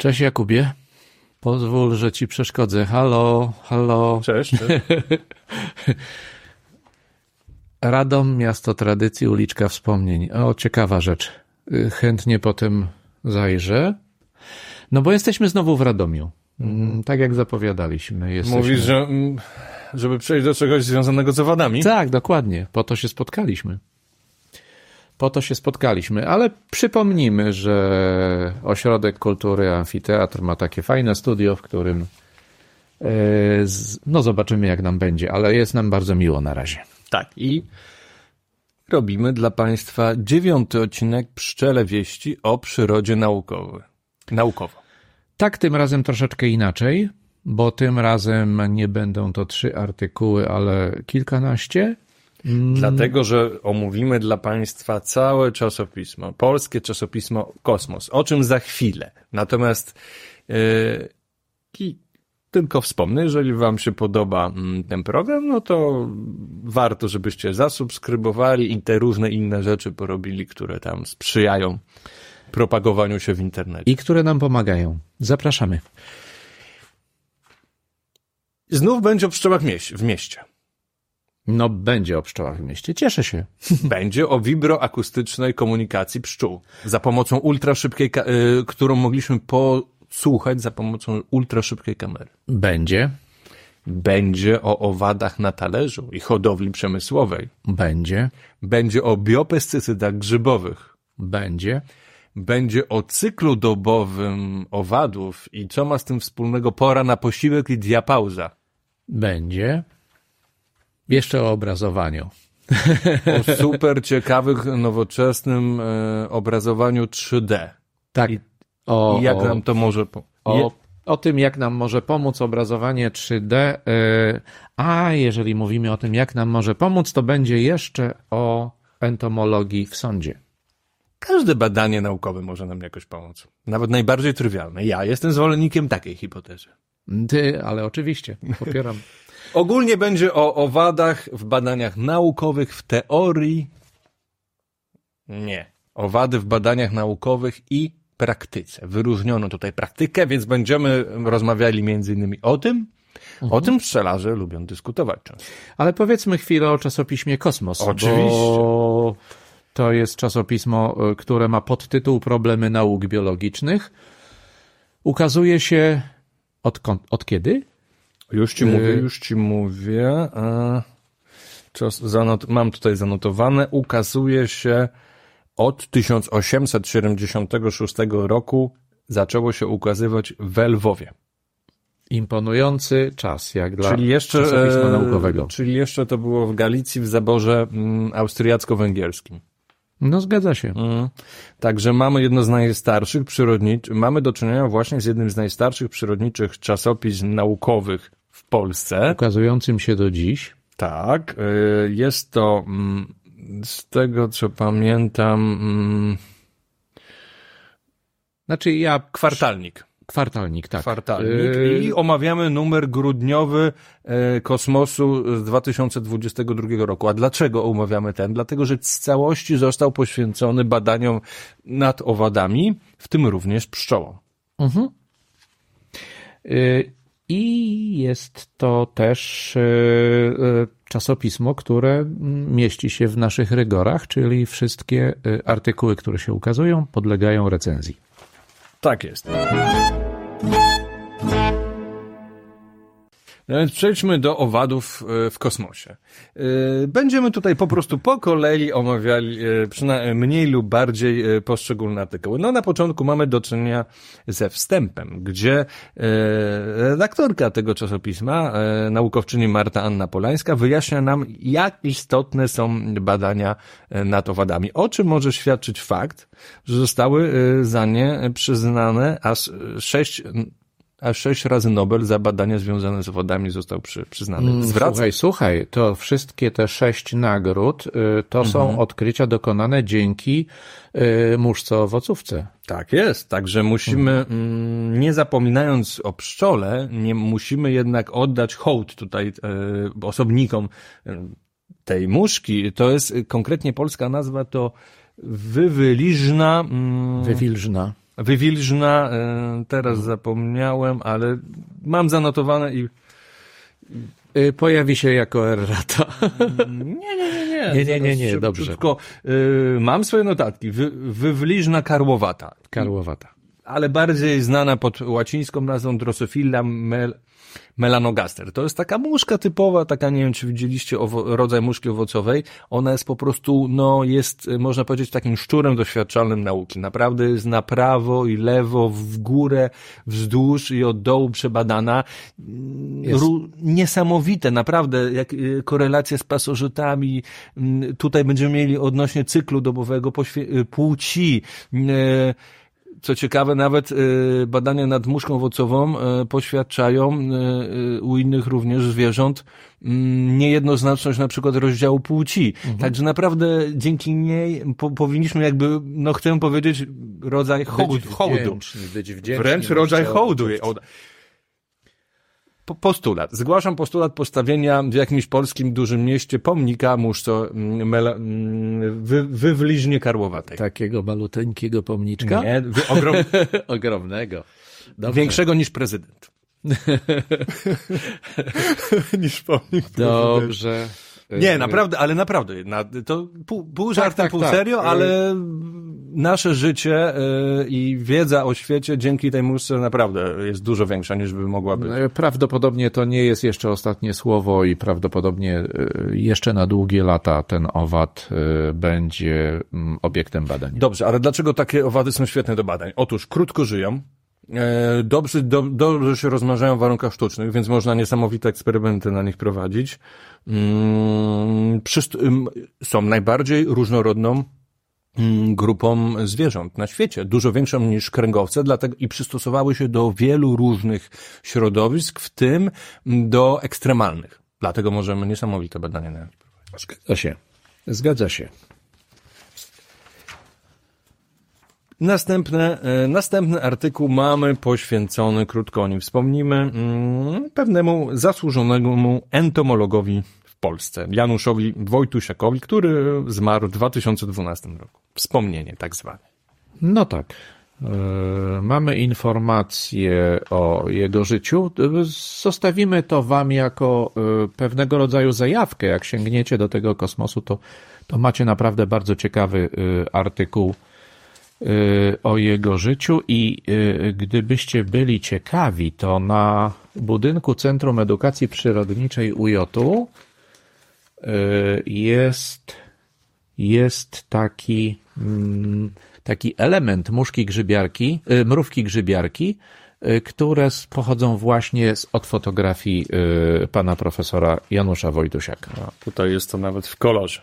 Cześć Jakubie. Pozwól, że ci przeszkodzę. Halo, halo. Cześć. cześć. Radom, miasto tradycji, uliczka wspomnień. O, ciekawa rzecz. Y, Chętnie potem zajrzę. No bo jesteśmy znowu w Radomiu. Mm, Tak jak zapowiadaliśmy. Jesteśmy... Mówisz, że mm, żeby przejść do czegoś związanego z owadami? Tak, dokładnie. Po to się spotkaliśmy. Po to się spotkaliśmy, ale przypomnijmy, że Ośrodek Kultury Amfiteatr ma takie fajne studio, w którym e, no zobaczymy jak nam będzie, ale jest nam bardzo miło na razie. Tak. I robimy dla Państwa dziewiąty odcinek Pszczele Wieści o przyrodzie naukowej. Naukowo. Tak, tym razem troszeczkę inaczej, bo tym razem nie będą to trzy artykuły, ale kilkanaście. Dlatego, że omówimy dla Państwa całe czasopismo, polskie czasopismo Kosmos, o czym za chwilę. Natomiast yy, tylko wspomnę, jeżeli Wam się podoba mm, ten program, no to warto, żebyście zasubskrybowali i te różne inne rzeczy porobili, które tam sprzyjają propagowaniu się w internecie. I które nam pomagają. Zapraszamy. Znów będzie o pszczołach mieś- w mieście. No, będzie o pszczołach w mieście. Cieszę się. Będzie o wibroakustycznej komunikacji pszczół. Za pomocą ultraszybkiej, y, którą mogliśmy posłuchać za pomocą ultraszybkiej kamery. Będzie. Będzie o owadach na talerzu i hodowli przemysłowej. Będzie. Będzie o biopestycydach grzybowych. Będzie. Będzie o cyklu dobowym owadów i co ma z tym wspólnego pora na posiłek i diapauza. Będzie. Jeszcze o obrazowaniu. O super ciekawych, nowoczesnym e, obrazowaniu 3D. Tak. I- o, I jak o, nam to może... Po... o, o tym, jak nam może pomóc obrazowanie 3D. y, A jeżeli mówimy o tym, jak nam może pomóc, to będzie jeszcze o entomologii w sądzie. Każde badanie naukowe może nam jakoś pomóc. Nawet najbardziej trywialne. Ja jestem zwolennikiem takiej hipotezy. Ty, ale oczywiście, popieram. Ogólnie będzie o owadach w badaniach naukowych, w teorii. Nie. Owady w badaniach naukowych i praktyce. Wyróżniono tutaj praktykę, więc będziemy rozmawiali między innymi o tym. O tym pszczelarze lubią dyskutować często. Ale powiedzmy chwilę o czasopiśmie Kosmos. Oczywiście. Bo to jest czasopismo, y, które ma podtytuł Problemy nauk biologicznych. Ukazuje się od, od kiedy? Już ci mówię, już ci mówię. A, czas zanot- mam tutaj zanotowane. Ukazuje się od 1876 roku zaczęło się ukazywać w Lwowie. Imponujący czas, jak dla Czyli jeszcze, czasopisma e, naukowego. czyli jeszcze to było w Galicji w zaborze mm, austriacko-węgierskim. No zgadza się. Mm. Także mamy jedno z najstarszych przyrodniczych, mamy do czynienia właśnie z jednym z najstarszych przyrodniczych czasopism naukowych Polsce. Ukazującym się do dziś. Tak, y, jest to mm, z tego co pamiętam mm, Znaczy ja... kwartalnik. Kwartalnik, tak. Kwartalnik Y, i omawiamy numer grudniowy e, kosmosu z 2022 roku. A dlaczego omawiamy ten? Dlatego, że z całości został poświęcony badaniom nad owadami, w tym również pszczołom. Y, I jest to też y, y, czasopismo, które mieści się w naszych rygorach, czyli wszystkie y, artykuły, które się ukazują, podlegają recenzji. Tak jest. No więc przejdźmy do owadów e, w kosmosie. E, Będziemy tutaj po prostu po kolei omawiali e, mniej lub bardziej poszczególne artykuły. No na początku mamy do czynienia ze wstępem, gdzie redaktorka tego czasopisma, naukowczyni Marta Anna Polańska, wyjaśnia nam, jak istotne są badania nad owadami. O czym może świadczyć fakt, że zostały za nie przyznane aż sześć aż sześć razy Nobel za badania związane z owadami został przy, przyznany. Zwraca. Słuchaj, słuchaj, to wszystkie te sześć nagród y, to są odkrycia dokonane dzięki y, muszce owocówce. Tak jest. Także musimy, mm, nie zapominając o pszczole, nie musimy jednak oddać hołd tutaj e, osobnikom e, tej muszki. To jest e, konkretnie polska nazwa to wywyliżna, mm, Wywilżna. Wywilżna, e, teraz zapomniałem, ale mam zanotowane i Y, Pojawi się jako errata. nie, nie, nie, nie. Nie, nie, nie, nie, Zaraz dobrze. Y, mam swoje notatki. Wy, wywliżna karłowata. Karłowata. ale bardziej znana pod łacińską nazwą Drosophila mel melanogaster. To jest taka muszka typowa, taka nie wiem, czy widzieliście owo- rodzaj muszki owocowej. Ona jest po prostu, no, jest, y, można powiedzieć, takim szczurem doświadczalnym nauki. Naprawdę jest na prawo i lewo, w górę, wzdłuż i od dołu przebadana. Jest. Ru- niesamowite, naprawdę, jak y, korelacja z pasożytami. Mm, Tutaj będziemy mieli odnośnie cyklu dobowego y, płci. Co ciekawe, nawet y, badania nad muszką owocową y, poświadczają y, u innych również zwierząt mm, niejednoznaczność na przykład rozdziału płci. Także naprawdę dzięki niej po, powinniśmy jakby, no chcę powiedzieć, rodzaj hołdu. Być hołdu. wdzięczni, być wdzięczni. Wręcz rodzaj hołdu. Postulat. Zgłaszam postulat postawienia w jakimś polskim dużym mieście pomnika muszce mm, mela, mm, wy, wywliźnie karłowatej. Takiego maluteńkiego pomniczka? Nie, ogrom, Ogromnego. Dobrze. większego niż prezydent. niż pomnik Dobrze. Nie, Y, naprawdę, ale naprawdę, na, to pół, pół żartem, tak, pół tak. serio, Y- ale nasze życie y, i wiedza o świecie dzięki tej muszce naprawdę jest dużo większa niż by mogła być. y, Prawdopodobnie to nie jest jeszcze ostatnie słowo i prawdopodobnie y, jeszcze na długie lata ten owad y, będzie mm, obiektem badań. Dobrze, ale dlaczego takie owady są świetne do badań? Otóż krótko żyją, e, dobrze, do, dobrze się rozmnażają w warunkach sztucznych, więc można niesamowite eksperymenty na nich prowadzić. Mm, są najbardziej różnorodną mm, grupą zwierząt na świecie, dużo większą niż kręgowce, dlatego i przystosowały się do wielu różnych środowisk, w tym do ekstremalnych. Dlatego możemy niesamowite badania na nich prowadzić. Zgadza się. Zgadza się. Następne, e, następny artykuł mamy poświęcony, krótko o nim wspomnimy, mm, pewnemu zasłużonemu entomologowi Polsce, Januszowi Wojtusiakowi, który zmarł w 2012 roku. Wspomnienie tak zwane. No tak. E, Mamy informacje o jego życiu. Zostawimy to wam jako e, pewnego rodzaju zajawkę. Jak sięgniecie do tego kosmosu, to, to macie naprawdę bardzo ciekawy e, artykuł o jego życiu i gdybyście byli ciekawi, to na budynku Centrum Edukacji Przyrodniczej UJ-u jest jest taki, mm, taki element muszki grzybiarki, y, mrówki grzybiarki, y, które pochodzą właśnie z, od fotografii y, pana profesora Janusza Wojtusiaka. A tutaj jest to nawet w kolorze.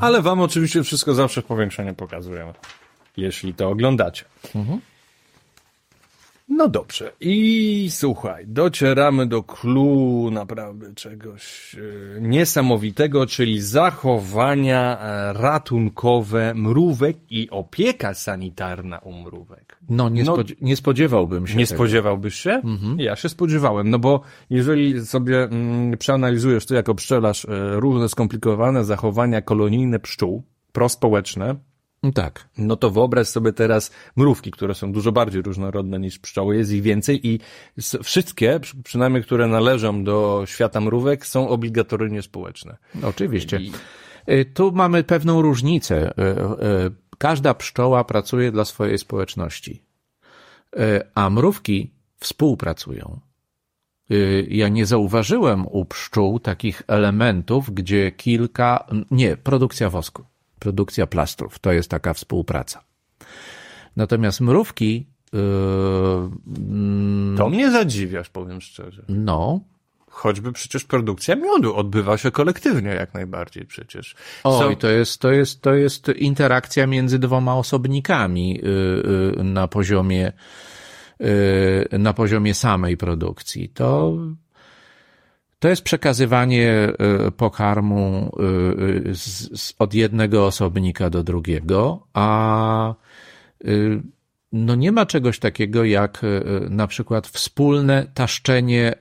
Ale wam oczywiście wszystko zawsze w powiększeniu pokazujemy, jeśli to oglądacie. No dobrze. I słuchaj, docieramy do clue naprawdę czegoś e, niesamowitego, czyli zachowania e, ratunkowe mrówek i opieka sanitarna u mrówek. No, nie, No, spodzie- nie spodziewałbym się Nie tego. spodziewałbyś się? Ja się spodziewałem, no bo jeżeli sobie mm, przeanalizujesz to jako pszczelarz e, różne skomplikowane zachowania kolonijne pszczół, prospołeczne, Tak. no to wyobraź sobie teraz mrówki, które są dużo bardziej różnorodne niż pszczoły, jest ich więcej i wszystkie, przy- przynajmniej które należą do świata mrówek, są obligatoryjnie społeczne. Oczywiście. Y, Tu mamy pewną różnicę. Y, y, Każda pszczoła pracuje dla swojej społeczności, a mrówki współpracują. Ja nie zauważyłem u pszczół takich elementów, gdzie kilka, nie, produkcja wosku, produkcja plastrów, to jest taka współpraca. Natomiast mrówki, y, mm, To mnie zadziwiasz, powiem szczerze. no, Choćby przecież produkcja miodu odbywa się kolektywnie jak najbardziej przecież. Oj, Są- to jest, to jest, to jest interakcja między dwoma osobnikami y, y, na poziomie, y, na poziomie samej produkcji. To, to jest przekazywanie y, pokarmu y, z, z, od jednego osobnika do drugiego, a y, no nie ma czegoś takiego jak na przykład wspólne taszczenie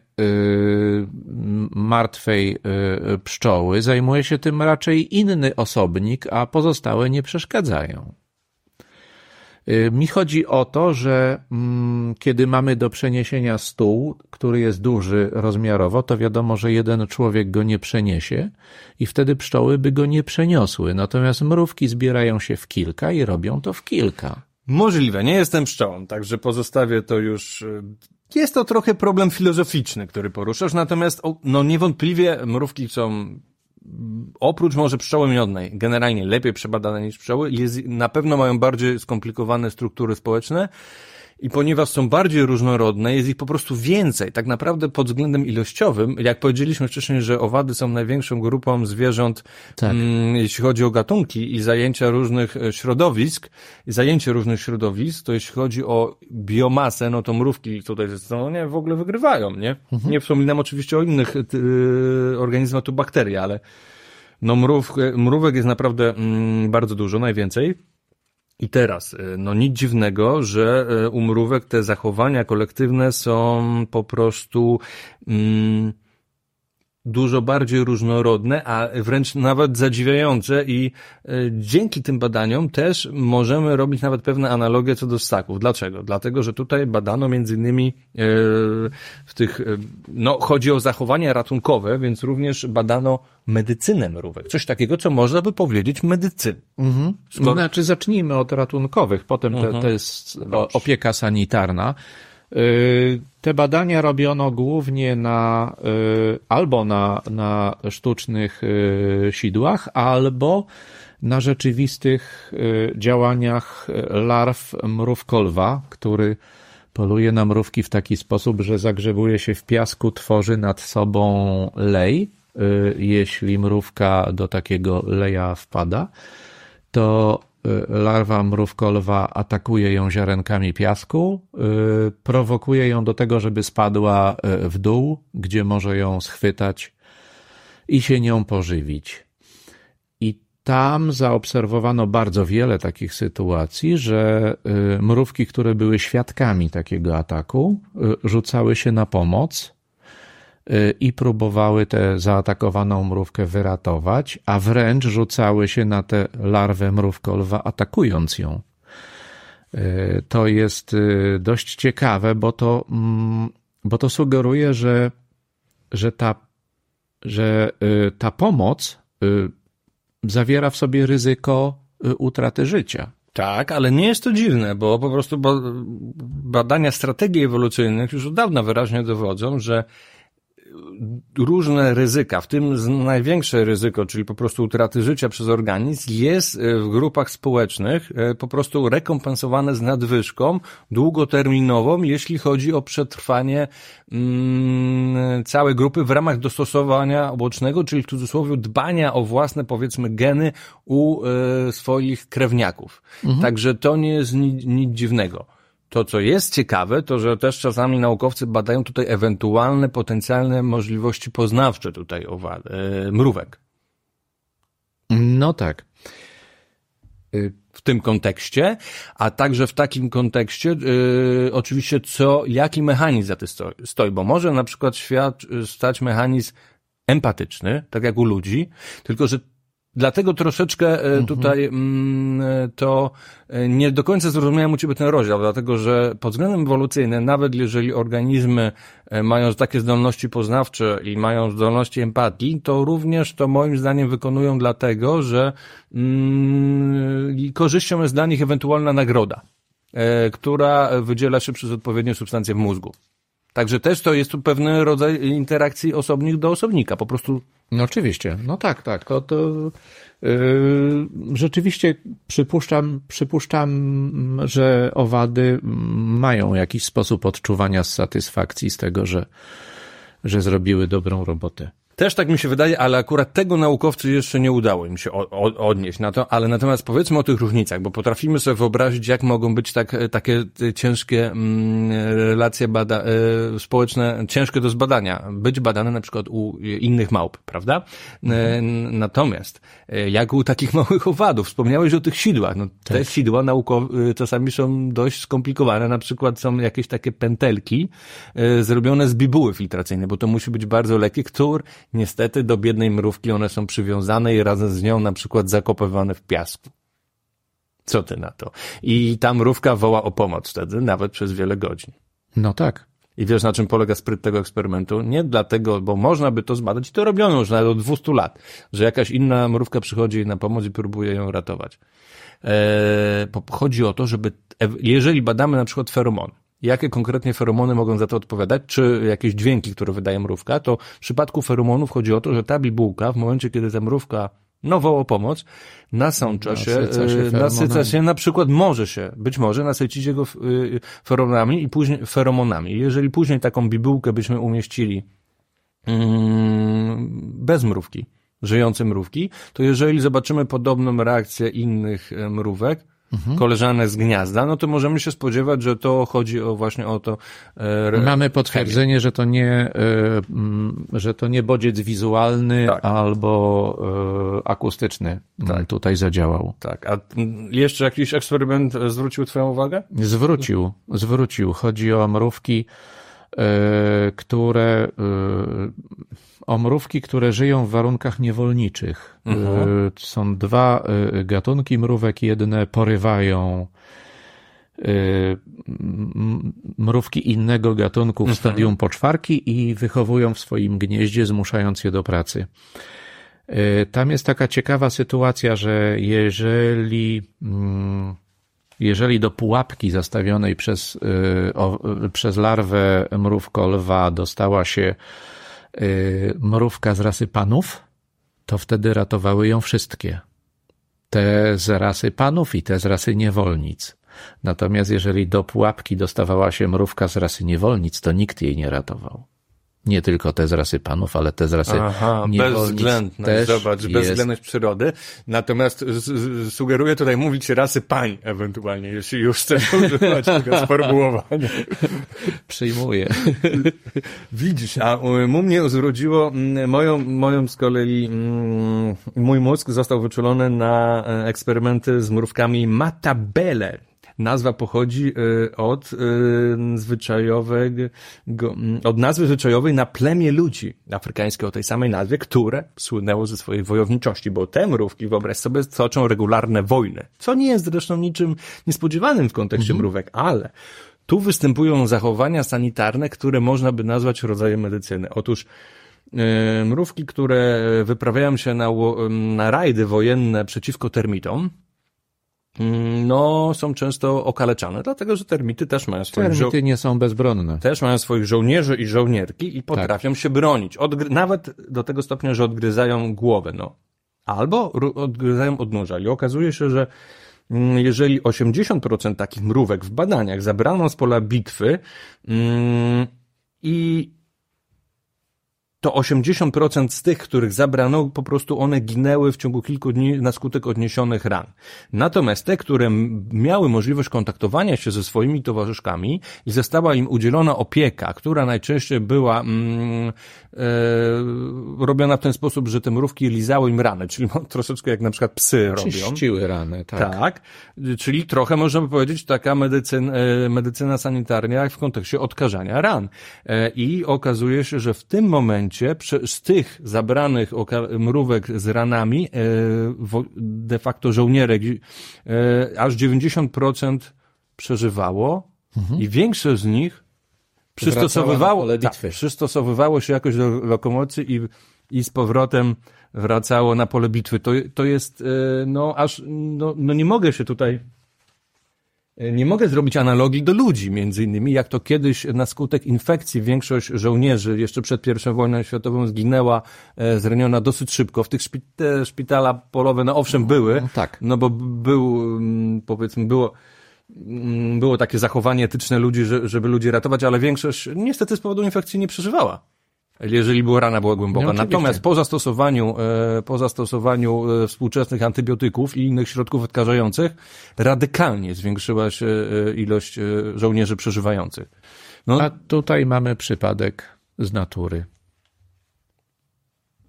martwej pszczoły. Zajmuje się tym raczej inny osobnik, a pozostałe nie przeszkadzają. Y, mi chodzi o to, że mm, kiedy mamy do przeniesienia stół, który jest duży rozmiarowo, to wiadomo, że jeden człowiek go nie przeniesie i wtedy pszczoły by go nie przeniosły. Natomiast mrówki zbierają się w kilka i robią to w kilka. Możliwe, nie jestem pszczołą, także pozostawię to już. y, Jest to trochę problem filozoficzny, który poruszasz, natomiast no niewątpliwie mrówki są oprócz może pszczoły miodnej, generalnie lepiej przebadane niż pszczoły, jest, na pewno mają bardziej skomplikowane struktury społeczne i ponieważ są bardziej różnorodne, jest ich po prostu więcej. Tak naprawdę pod względem ilościowym, jak powiedzieliśmy wcześniej, że owady są największą grupą zwierząt, Tak. mm, jeśli chodzi o gatunki i zajęcia różnych e, środowisk, zajęcie różnych środowisk, to jeśli chodzi o biomasę, no to mrówki tutaj no nie, w ogóle wygrywają, nie? Nie wspominam oczywiście o innych y, organizmach, tu bakterie, ale no mrów, mrówek jest naprawdę mm, bardzo dużo, najwięcej. I teraz, y, no nic dziwnego, że y, u mrówek te zachowania kolektywne są po prostu mm, dużo bardziej różnorodne, a wręcz nawet zadziwiające i y, dzięki tym badaniom też możemy robić nawet pewne analogie co do ssaków. Dlaczego? Dlatego, że tutaj badano między innymi y, w tych, y, no chodzi o zachowania ratunkowe, więc również badano medycynę mrówek. Coś takiego, co można by powiedzieć medycyny. Skoro- Znaczy, zacznijmy od ratunkowych, potem to, to jest opieka sanitarna. Y, Te badania robiono głównie na y, albo na, na sztucznych y, sidłach, albo na rzeczywistych działaniach larw mrówkolwa, który poluje na mrówki w taki sposób, że zagrzewuje się w piasku, tworzy nad sobą lej. Jeśli mrówka do takiego leja wpada, to larwa mrówkolwa atakuje ją ziarenkami piasku, y, prowokuje ją do tego, żeby spadła y, w dół, gdzie może ją schwytać i się nią pożywić. I tam zaobserwowano bardzo wiele takich sytuacji, że y, mrówki, które były świadkami takiego ataku, y, rzucały się na pomoc y, i próbowały tę zaatakowaną mrówkę wyratować, a wręcz rzucały się na tę larwę mrówkolwa, atakując ją. Y, To jest y, dość ciekawe, bo to, mm, bo to sugeruje, że, że, ta, że y, ta pomoc y, zawiera w sobie ryzyko y, utraty życia. Tak, ale nie jest to dziwne, bo po prostu badania strategii ewolucyjnych już od dawna wyraźnie dowodzą, że różne ryzyka, w tym największe ryzyko, czyli po prostu utraty życia przez organizm, jest e, w grupach społecznych e, po prostu rekompensowane z nadwyżką długoterminową, jeśli chodzi o przetrwanie mm, całej grupy w ramach dostosowania obocznego, czyli w cudzysłowie dbania o własne, powiedzmy, geny u e, swoich krewniaków. Także to nie jest nic, nic dziwnego. To, co jest ciekawe, to, że też czasami naukowcy badają tutaj ewentualne potencjalne możliwości poznawcze tutaj owad, e, mrówek. No tak. Y, w tym kontekście, a także w takim kontekście yy, oczywiście co, jaki mechanizm za tym stoi, stoi, bo może na przykład świat y, stać mechanizm empatyczny, tak jak u ludzi, tylko że Dlatego troszeczkę y, tutaj mm, to y, nie do końca zrozumiałem u Ciebie ten rozdział, dlatego że pod względem ewolucyjnym, nawet jeżeli organizmy y, mają takie zdolności poznawcze i mają zdolności empatii, to również to moim zdaniem wykonują dlatego, że mm, korzyścią jest dla nich ewentualna nagroda, która wydziela się przez odpowiednie substancje w mózgu. Także też to jest pewien rodzaj interakcji osobnik do osobnika, po prostu No oczywiście, no tak, tak. To, to yy, rzeczywiście przypuszczam, przypuszczam, że owady mają jakiś sposób odczuwania satysfakcji z tego, że, że zrobiły dobrą robotę. Też tak mi się wydaje, ale akurat tego naukowcy jeszcze nie udało im się odnieść na to, ale natomiast powiedzmy o tych różnicach, bo potrafimy sobie wyobrazić, jak mogą być tak, takie ciężkie mm, relacje bada, e, społeczne, ciężkie do zbadania, być badane na przykład u innych małp, prawda? E, natomiast e, jak u takich małych owadów, wspomniałeś o tych sidłach, no te sidła naukowe czasami są dość skomplikowane, na przykład są jakieś takie pętelki e, zrobione z bibuły filtracyjnej, bo to musi być bardzo lekki, który niestety do biednej mrówki one są przywiązane i razem z nią na przykład zakopywane w piasku. Co ty na to? I ta mrówka woła o pomoc wtedy, nawet przez wiele godzin. No tak. I wiesz, na czym polega spryt tego eksperymentu? Nie dlatego, bo można by to zbadać, i to robiono już nawet od 200 lat, że jakaś inna mrówka przychodzi jej na pomoc i próbuje ją ratować. Eee, chodzi o to, żeby, jeżeli badamy na przykład feromony, jakie konkretnie feromony mogą za to odpowiadać, czy jakieś dźwięki, które wydaje mrówka, to w przypadku feromonów chodzi o to, że ta bibułka w momencie, kiedy ta mrówka no woła o pomoc, nasącza się, Nasyca się e, nasyca się, na przykład może się, być może nasycić jego y, feromonami i później feromonami. Jeżeli później taką bibułkę byśmy umieścili mm, bez mrówki, żyjące mrówki, to jeżeli zobaczymy podobną reakcję innych e, mrówek, mhm. koleżanek z gniazda, no to możemy się spodziewać, że to chodzi o właśnie o to. E, Mamy potwierdzenie, że to nie, e, że to nie bodziec wizualny tak. albo e, akustyczny tak. tutaj zadziałał. Tak, a jeszcze jakiś eksperyment zwrócił twoją uwagę? Zwrócił, zwrócił. Chodzi o mrówki, które e, omrówki, które żyją w warunkach niewolniczych. Mhm. Y, są dwa gatunki mrówek. Jedne porywają mrówki innego gatunku w mhm. stadium poczwarki i wychowują w swoim gnieździe, zmuszając je do pracy. Tam jest taka ciekawa sytuacja, że jeżeli, mm, jeżeli do pułapki zastawionej przez, przez larwę mrówko-lwa dostała się Y, mrówka z rasy panów, to wtedy ratowały ją wszystkie. Te z rasy panów i te z rasy niewolnic. Natomiast jeżeli do pułapki dostawała się mrówka z rasy niewolnic, to nikt jej nie ratował nie tylko te z rasy panów, ale te z rasy Aha, bezwzględność, zobacz, jest... bezwzględność przyrody. Natomiast sugeruję tutaj mówić rasy pań ewentualnie, jeśli już chcesz używać tego sformułowania. Przyjmuję. Widzisz, a mu mnie mm, moją, moją z kolei, mój mózg został wyczulony na e, eksperymenty z mrówkami Matabele, Nazwa pochodzi y, od y, zwyczajowego, od nazwy zwyczajowej na plemię ludzi afrykańskie o tej samej nazwie, które słynęło ze swojej wojowniczości, bo te mrówki, wyobraź sobie, toczą regularne wojny, co nie jest zresztą niczym niespodziewanym w kontekście mhm. mrówek, ale tu występują zachowania sanitarne, które można by nazwać rodzajem medycyny. Otóż y, mrówki, które wyprawiają się na, na rajdy wojenne przeciwko termitom, Mm, no, są często okaleczane, dlatego że termity też mają swoich Termity nie są bezbronne. Też mają swoich żołnierzy i żołnierki i potrafią tak. się bronić. Odgry nawet do tego stopnia, że odgryzają głowę, no. Albo odgryzają odnóża. I okazuje się, że mm, jeżeli 80% takich mrówek w badaniach zabrano z pola bitwy mm, i to 80% z tych, których zabrano, po prostu one ginęły w ciągu kilku dni na skutek odniesionych ran. Natomiast te, które miały możliwość kontaktowania się ze swoimi towarzyszkami i została im udzielona opieka, która najczęściej była mm, e, robiona w ten sposób, że te mrówki lizały im rany, czyli troszeczkę jak na przykład psy robią. Czyściły rany, tak. Tak, czyli trochę możemy powiedzieć taka medycyna, e, medycyna sanitarna w kontekście odkażania ran. E, I okazuje się, że w tym momencie momencie z tych zabranych mrówek z ranami, e, de facto żołnierek, e, aż 90% przeżywało mhm. i większość z nich przystosowywało, tak, przystosowywało się jakoś do lokomocji i, i z powrotem wracało na pole bitwy. To, to jest, e, no aż, no, no nie mogę się tutaj nie mogę zrobić analogii do ludzi, między innymi, jak to kiedyś na skutek infekcji większość żołnierzy jeszcze przed I wojną światową zginęła e, zraniona dosyć szybko. W tych szpit- szpitala polowe, no owszem, były, no, tak. no bo był, mm, powiedzmy, było, mm, było takie zachowanie etyczne ludzi, żeby ludzi ratować, ale większość niestety z powodu infekcji nie przeżywała jeżeli była rana była głęboka. No, Natomiast po zastosowaniu, e, po zastosowaniu e, współczesnych antybiotyków i innych środków odkażających radykalnie zwiększyła się e, ilość żołnierzy przeżywających. No, A tutaj mamy przypadek z natury.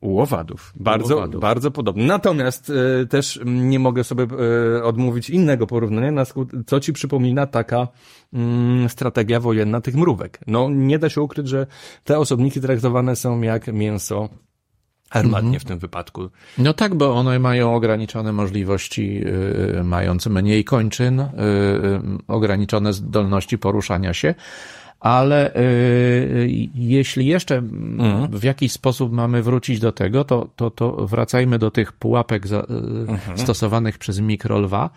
U owadów. Bardzo, owadów. bardzo podobny. Natomiast e, też nie mogę sobie e, odmówić innego porównania, na co ci przypomina taka mm, strategia wojenna tych mrówek. No, nie da się ukryć, że te osobniki traktowane są jak mięso armatnie w tym wypadku. No tak, bo one mają ograniczone możliwości, y, mając mniej kończyn, y, y, ograniczone zdolności poruszania się, ale y, jeśli jeszcze Mhm. w jakiś sposób mamy wrócić do tego, to, to, to wracajmy do tych pułapek za, y, Mhm. stosowanych przez mikrolwa,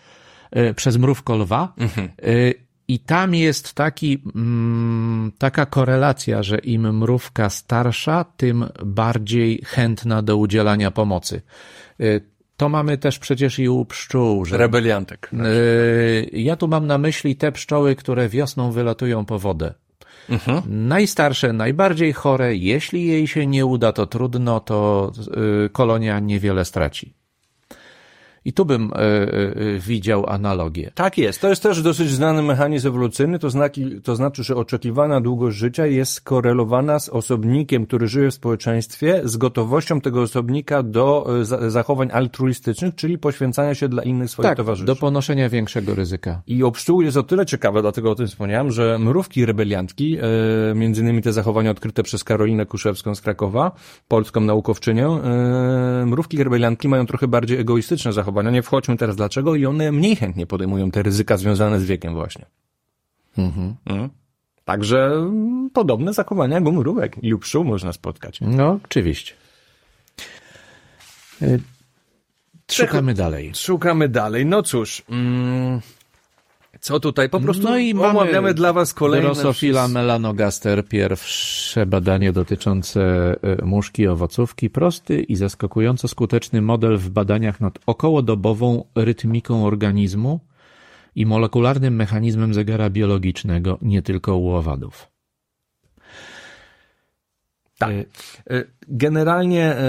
y, przez mrówkolwa. Mhm. Y, I tam jest taki, mm, taka korelacja, że im mrówka starsza, tym bardziej chętna do udzielania pomocy. To mamy też przecież i u pszczół, że Rebeliantek. Yy, Ja tu mam na myśli te pszczoły, które wiosną wylatują po wodę. Mhm. Najstarsze, najbardziej chore, jeśli jej się nie uda, to trudno, to yy, kolonia niewiele straci. I tu bym yy, yy, widział analogię. Tak jest. To jest też dosyć znany mechanizm ewolucyjny, to, znaki, to znaczy, że oczekiwana długość życia jest skorelowana z osobnikiem, który żyje w społeczeństwie, z gotowością tego osobnika do e, za- zachowań altruistycznych, czyli poświęcania się dla innych swoich Tak, towarzyszy. do ponoszenia większego ryzyka. I o pszczół jest o tyle ciekawe, dlatego o tym wspomniałem, że mrówki rebeliantki, e, między innymi te zachowania odkryte przez Karolinę Kuszewską z Krakowa, polską naukowczynię, e, mrówki rebeliantki mają trochę bardziej egoistyczne zachowania. Nie wchodźmy teraz dlaczego i one mniej chętnie podejmują te ryzyka związane z wiekiem właśnie. Mhm. Mhm. Także mm, podobne zachowania jak u mrówek i u pszczół można spotkać. No, oczywiście. Yy, Szukamy dalej. Szukamy dalej. No cóż, mm, co tutaj? Po prostu No i omawiamy dla was kolejne... Drosophila melanogaster, pierwsze badanie dotyczące y, muszki owocówki. Prosty i zaskakująco skuteczny model w badaniach nad okołodobową rytmiką organizmu i molekularnym mechanizmem zegara biologicznego, nie tylko u owadów. Tak. Y, E, Generalnie e,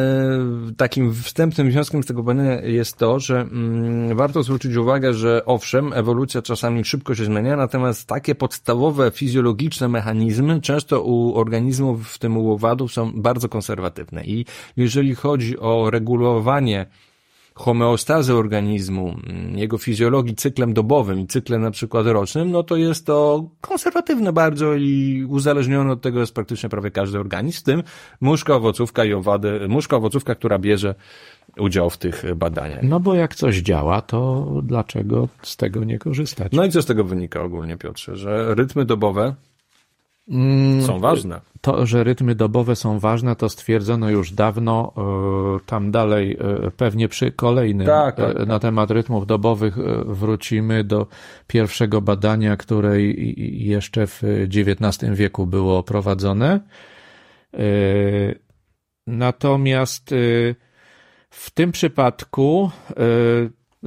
takim wstępnym wnioskiem z tego badania jest to, że mm, warto zwrócić uwagę, że owszem, ewolucja czasami szybko się zmienia, natomiast takie podstawowe fizjologiczne mechanizmy często u organizmów, w tym u owadów, są bardzo konserwatywne. I jeżeli chodzi o regulowanie homeostazy organizmu, mm, jego fizjologii cyklem dobowym i cyklem na przykład rocznym, no to jest to konserwatywne bardzo i uzależnione od tego jest praktycznie prawie każdy organizm, w tym muszka, owocówka i owady, muszka, owocówka, która bierze udział w tych badaniach. No bo jak coś działa, to dlaczego z tego nie korzystać? No i co z tego wynika ogólnie, Piotrze, że rytmy dobowe są ważne. To, że rytmy dobowe są ważne, to stwierdzono już dawno. e, Tam dalej, e, pewnie przy kolejnym Tak, tak, e, na temat rytmów dobowych wrócimy do pierwszego badania, które jeszcze w XIX wieku było prowadzone. Natomiast w tym przypadku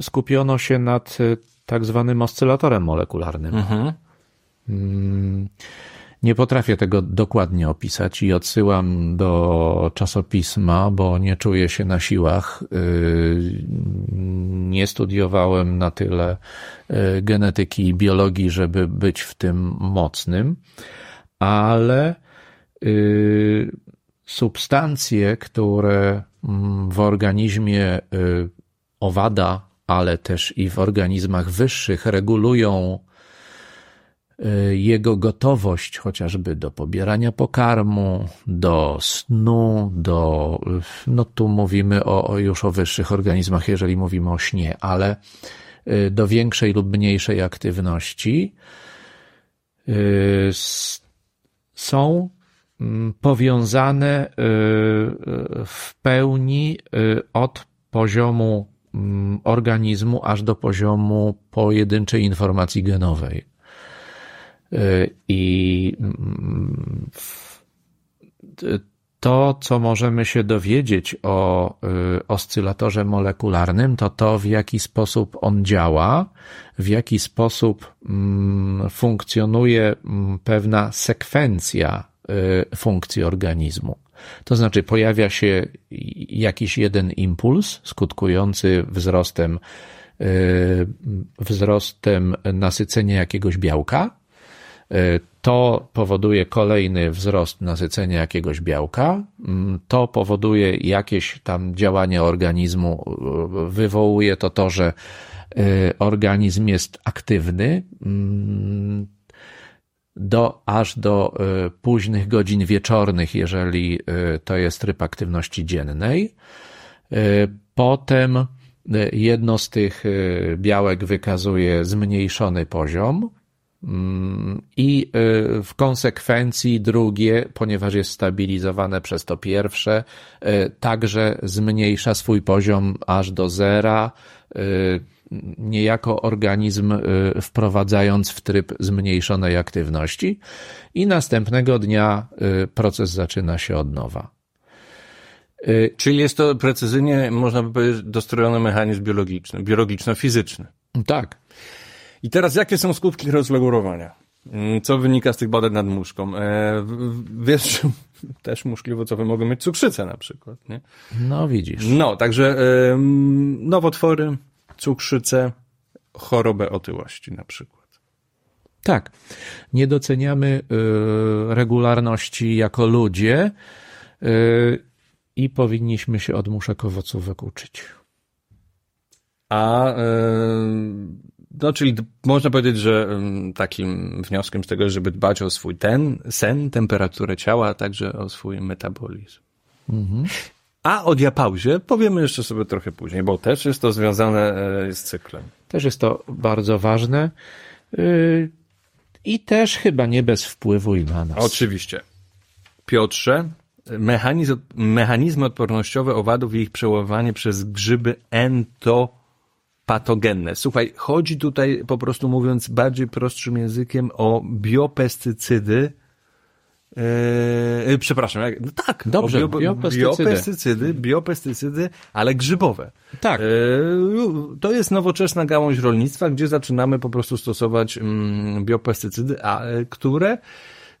skupiono się nad tak zwanym oscylatorem molekularnym. Mhm. Nie potrafię tego dokładnie opisać i odsyłam do czasopisma, bo nie czuję się na siłach. Yy, Nie studiowałem na tyle yy, genetyki i biologii, żeby być w tym mocnym, ale yy, substancje, które mm, w organizmie owada, ale też i w organizmach wyższych regulują jego gotowość chociażby do pobierania pokarmu, do snu, do, y, no tu mówimy o, o już o wyższych organizmach, jeżeli mówimy o śnie, ale y, do większej lub mniejszej aktywności y, są mm, powiązane y, y, w pełni y, od poziomu mm, organizmu aż do poziomu pojedynczej informacji genowej. Y, I mm, t- to, co możemy się dowiedzieć o y, oscylatorze molekularnym, to to, w jaki sposób on działa, w jaki sposób mm, funkcjonuje mm, pewna sekwencja y, funkcji organizmu. To znaczy, pojawia się jakiś jeden impuls skutkujący wzrostem, y, wzrostem nasycenia jakiegoś białka, Y, To powoduje kolejny wzrost nasycenia jakiegoś białka, Mm, to powoduje jakieś tam działanie organizmu, y, wywołuje to to, że y, organizm jest aktywny, Mm, do, aż do późnych godzin wieczornych, jeżeli to jest tryb aktywności dziennej. Potem jedno z tych białek wykazuje zmniejszony poziom, i w konsekwencji drugie, ponieważ jest stabilizowane przez to pierwsze, także zmniejsza swój poziom aż do zera niejako organizm y, wprowadzając w tryb zmniejszonej aktywności i następnego dnia y, proces zaczyna się od nowa. Y, Czyli jest to precyzyjnie, można by powiedzieć, dostrojony mechanizm biologiczny, biologiczno-fizyczny. Tak. I teraz jakie są skutki rozlegurowania? Mm, co wynika z tych badań nad muszką? E, wiesz, też muszkliwocowe mogą mieć cukrzycę na przykład, nie? No widzisz. No, także e, nowotwory, cukrzycę, chorobę otyłości na przykład. Tak. Nie doceniamy y, regularności jako ludzie y, i powinniśmy się od muszek owocówek uczyć. A y, no, czyli można powiedzieć, że takim wnioskiem z tego, żeby dbać o swój ten, sen, temperaturę ciała, a także o swój metabolizm. Mhm. A o diapauzie powiemy jeszcze sobie trochę później, bo też jest to związane e, z cyklem. Też jest to bardzo ważne y, i też chyba nie bez wpływu i na nas. Oczywiście. Piotrze, mechanizm, mechanizmy odpornościowe owadów i ich przełamywanie przez grzyby entopatogenne. Słuchaj, chodzi tutaj po prostu mówiąc bardziej prostszym językiem o biopestycydy, Yy, przepraszam, jak, no tak, dobrze, bio, biopestycydy. biopestycydy, biopestycydy, ale grzybowe. Tak. Yy, to jest nowoczesna gałąź rolnictwa, gdzie zaczynamy po prostu stosować mm, biopestycydy, a, e, które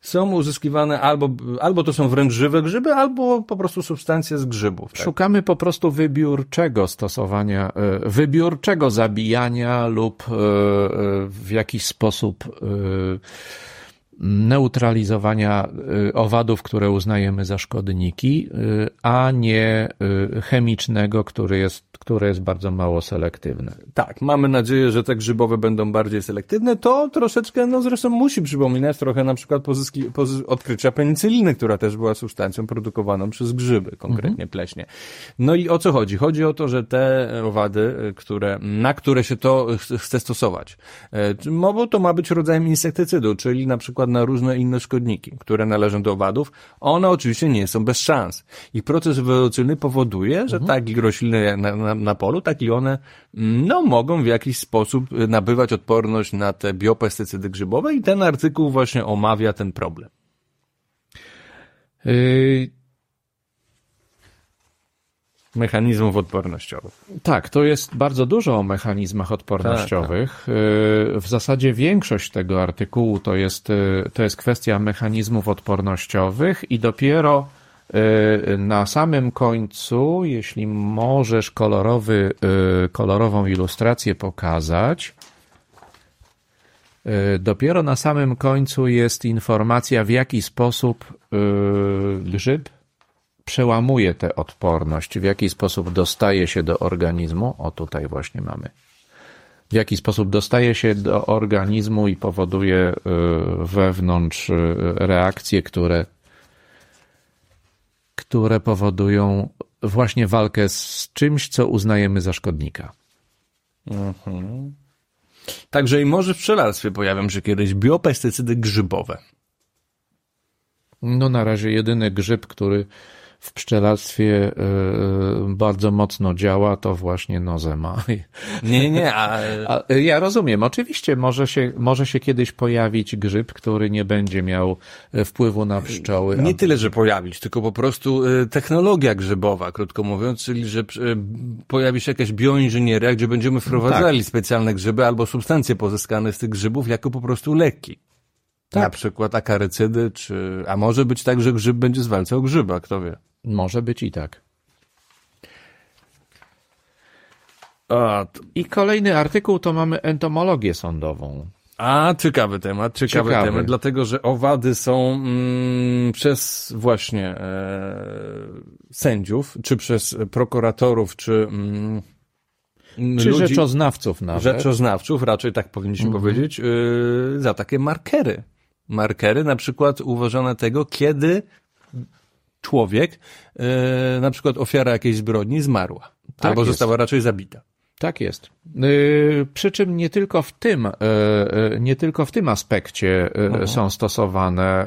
są uzyskiwane albo, albo to są wręcz żywe grzyby, albo po prostu substancje z grzybów. Tak? Szukamy po prostu wybiórczego stosowania, e, wybiórczego zabijania lub e, w jakiś sposób neutralizowania y, owadów, które uznajemy za szkodniki, y, a nie y, chemicznego, który jest, które jest bardzo mało selektywne. Tak, mamy nadzieję, że te grzybowe będą bardziej selektywne. To troszeczkę, no zresztą musi przypominać trochę na przykład pozyski, pozy, odkrycia penicyliny, która też była substancją produkowaną przez grzyby, konkretnie mhm. pleśnie. No i o co chodzi? Chodzi o to, że te owady, które, na które się to chce stosować, bo to ma być rodzajem insektycydu, czyli na przykład na różne inne szkodniki, które należą do owadów, one oczywiście nie są bez szans. Ich proces ewolucyjny powoduje, że mhm. tak i rośliny na, na, na, polu, tak i one no, mogą w jakiś sposób nabywać odporność na te biopestycydy grzybowe i ten artykuł właśnie omawia ten problem. Yy, mechanizmów odpornościowych. Tak, to jest bardzo dużo o mechanizmach odpornościowych. Tak, tak. W zasadzie większość tego artykułu to jest, y, to jest kwestia mechanizmów odpornościowych i dopiero y, na samym końcu, jeśli możesz kolorowy, kolorową ilustrację pokazać, dopiero na samym końcu jest informacja, w jaki sposób grzyb przełamuje tę odporność, w jaki sposób dostaje się do organizmu. O, tutaj właśnie mamy. W jaki sposób dostaje się do organizmu i powoduje y, wewnątrz y, reakcje, które, które powodują właśnie walkę z czymś, co uznajemy za szkodnika. Mhm. Także i może w pszczelarstwie pojawią się kiedyś biopestycydy grzybowe. No na razie jedyny grzyb, który w pszczelarstwie e, bardzo mocno działa, to właśnie nozema. Nie, nie, a... a... Ja rozumiem, oczywiście może się, może się kiedyś pojawić grzyb, który nie będzie miał e, wpływu na pszczoły. Nie tyle, że pojawić, tylko po prostu e, technologia grzybowa, krótko mówiąc, czyli że pojawi się jakaś bioinżynieria, gdzie będziemy wprowadzali tak. specjalne grzyby albo substancje pozyskane z tych grzybów jako po prostu leki. Tak. Na przykład akarycydy, czy, a może być tak, że grzyb będzie zwalczał grzyba, kto wie. Może być i tak. A, I kolejny artykuł to mamy entomologię sądową. A, ciekawy temat, ciekawy, ciekawy. temat, dlatego że owady są mm, przez właśnie e, sędziów, czy przez prokuratorów, czy mm, czy ludzi, rzeczoznawców nawet. Rzeczoznawców, raczej tak powinniśmy -hmm. powiedzieć, y, za takie markery markery, na przykład uważane tego, kiedy człowiek, e, na przykład ofiara jakiejś zbrodni, zmarła. Tak albo jest. została raczej zabita. Tak jest. Yy, Przy czym nie tylko w tym, yy, nie tylko w tym aspekcie yy, są stosowane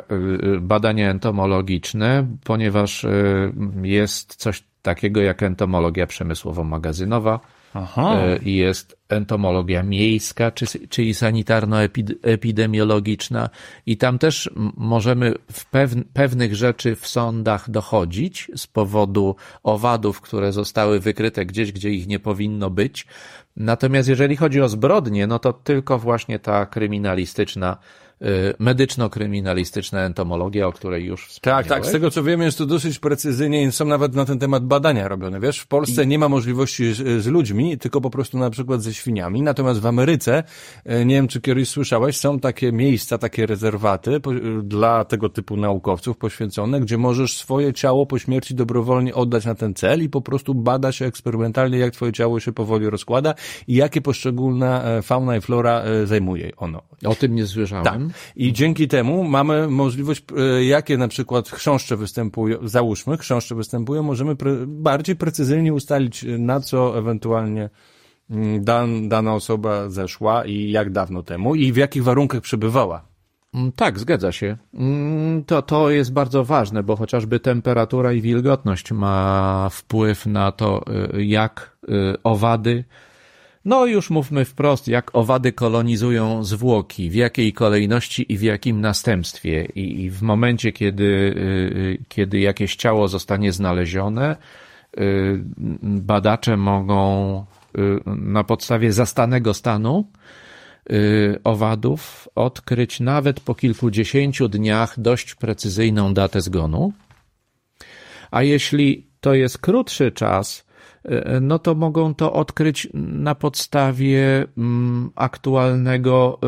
badania entomologiczne, ponieważ jest coś takiego jak entomologia przemysłowo-magazynowa Aha. yy, i jest entomologia miejska, czy, czyli sanitarno-epidemiologiczna i tam też możemy w pewn, pewnych rzeczy w sądach dochodzić z powodu owadów, które zostały wykryte gdzieś, gdzie ich nie powinno być. Natomiast jeżeli chodzi o zbrodnie, no to tylko właśnie ta kryminalistyczna, medyczno-kryminalistyczna entomologia, o której już wspomniałem. Tak, tak. Z tego co wiem, jest to dosyć precyzyjnie i są nawet na ten temat badania robione. Wiesz, w Polsce nie ma możliwości z, z ludźmi, tylko po prostu na przykład ze świniami. Natomiast w Ameryce, e, nie wiem czy kiedyś słyszałeś, są takie miejsca, takie rezerwaty po, dla tego typu naukowców poświęcone, gdzie możesz swoje ciało po śmierci dobrowolnie oddać na ten cel i po prostu bada się eksperymentalnie, jak twoje ciało się powoli rozkłada i jakie poszczególna e, fauna i flora e, zajmuje ono. O tym nie słyszałem. Tak. I dzięki temu mamy możliwość, e, jakie na przykład chrząszcze występują, załóżmy, chrząszcze występują, możemy pre, bardziej precyzyjnie ustalić, e, na co ewentualnie mm, dan, dana osoba zeszła i jak dawno temu i w jakich warunkach przebywała. Mm, Tak, zgadza się. Mm, To, to jest bardzo ważne, bo chociażby temperatura i wilgotność ma wpływ na to, y, jak owady, no już mówmy wprost, jak owady kolonizują zwłoki, w jakiej kolejności i w jakim następstwie. I, i w momencie, kiedy, y, kiedy jakieś ciało zostanie znalezione, y, badacze mogą y, na podstawie zastanego stanu y, owadów odkryć nawet po kilkudziesięciu dniach dość precyzyjną datę zgonu. A jeśli to jest krótszy czas, y, no to mogą to odkryć na podstawie mm, aktualnego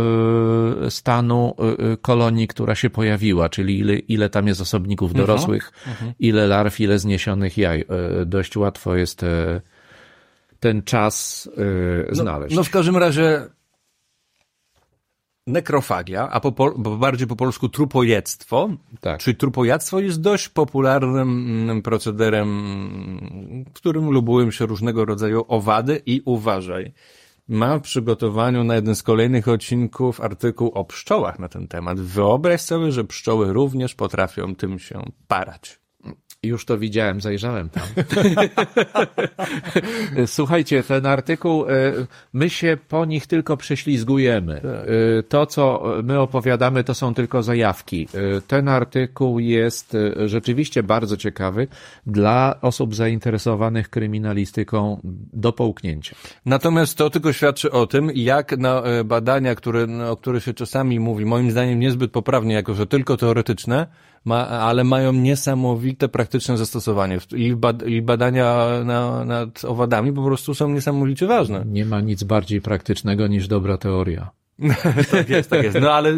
y, stanu kolonii, która się pojawiła, czyli ile, ile tam jest osobników dorosłych, ile larw, ile zniesionych jaj. Dość łatwo jest ten czas y, znaleźć. No w każdym razie nekrofagia, a po, bardziej po polsku trupojedztwo, Tak. czyli trupojadztwo jest dość popularnym mm, procederem, w którym lubują się różnego rodzaju owady i uważaj. Mam w przygotowaniu na jeden z kolejnych odcinków artykuł o pszczołach na ten temat. Wyobraź sobie, że pszczoły również potrafią tym się parać. Już to widziałem, zajrzałem tam. Słuchajcie, ten artykuł, e, my się po nich tylko prześlizgujemy. E, To, co my opowiadamy, to są tylko zajawki. E, Ten artykuł jest rzeczywiście bardzo ciekawy dla osób zainteresowanych kryminalistyką do połknięcia. Natomiast to tylko świadczy o tym, jak na badania, które, no, o których się czasami mówi, moim zdaniem niezbyt poprawnie, jako że tylko teoretyczne, ma, ale mają niesamowite praktyczne zastosowanie. I, bad, i badania na, nad owadami po prostu są niesamowicie ważne. Nie ma nic bardziej praktycznego niż dobra teoria. tak jest, tak jest. No ale,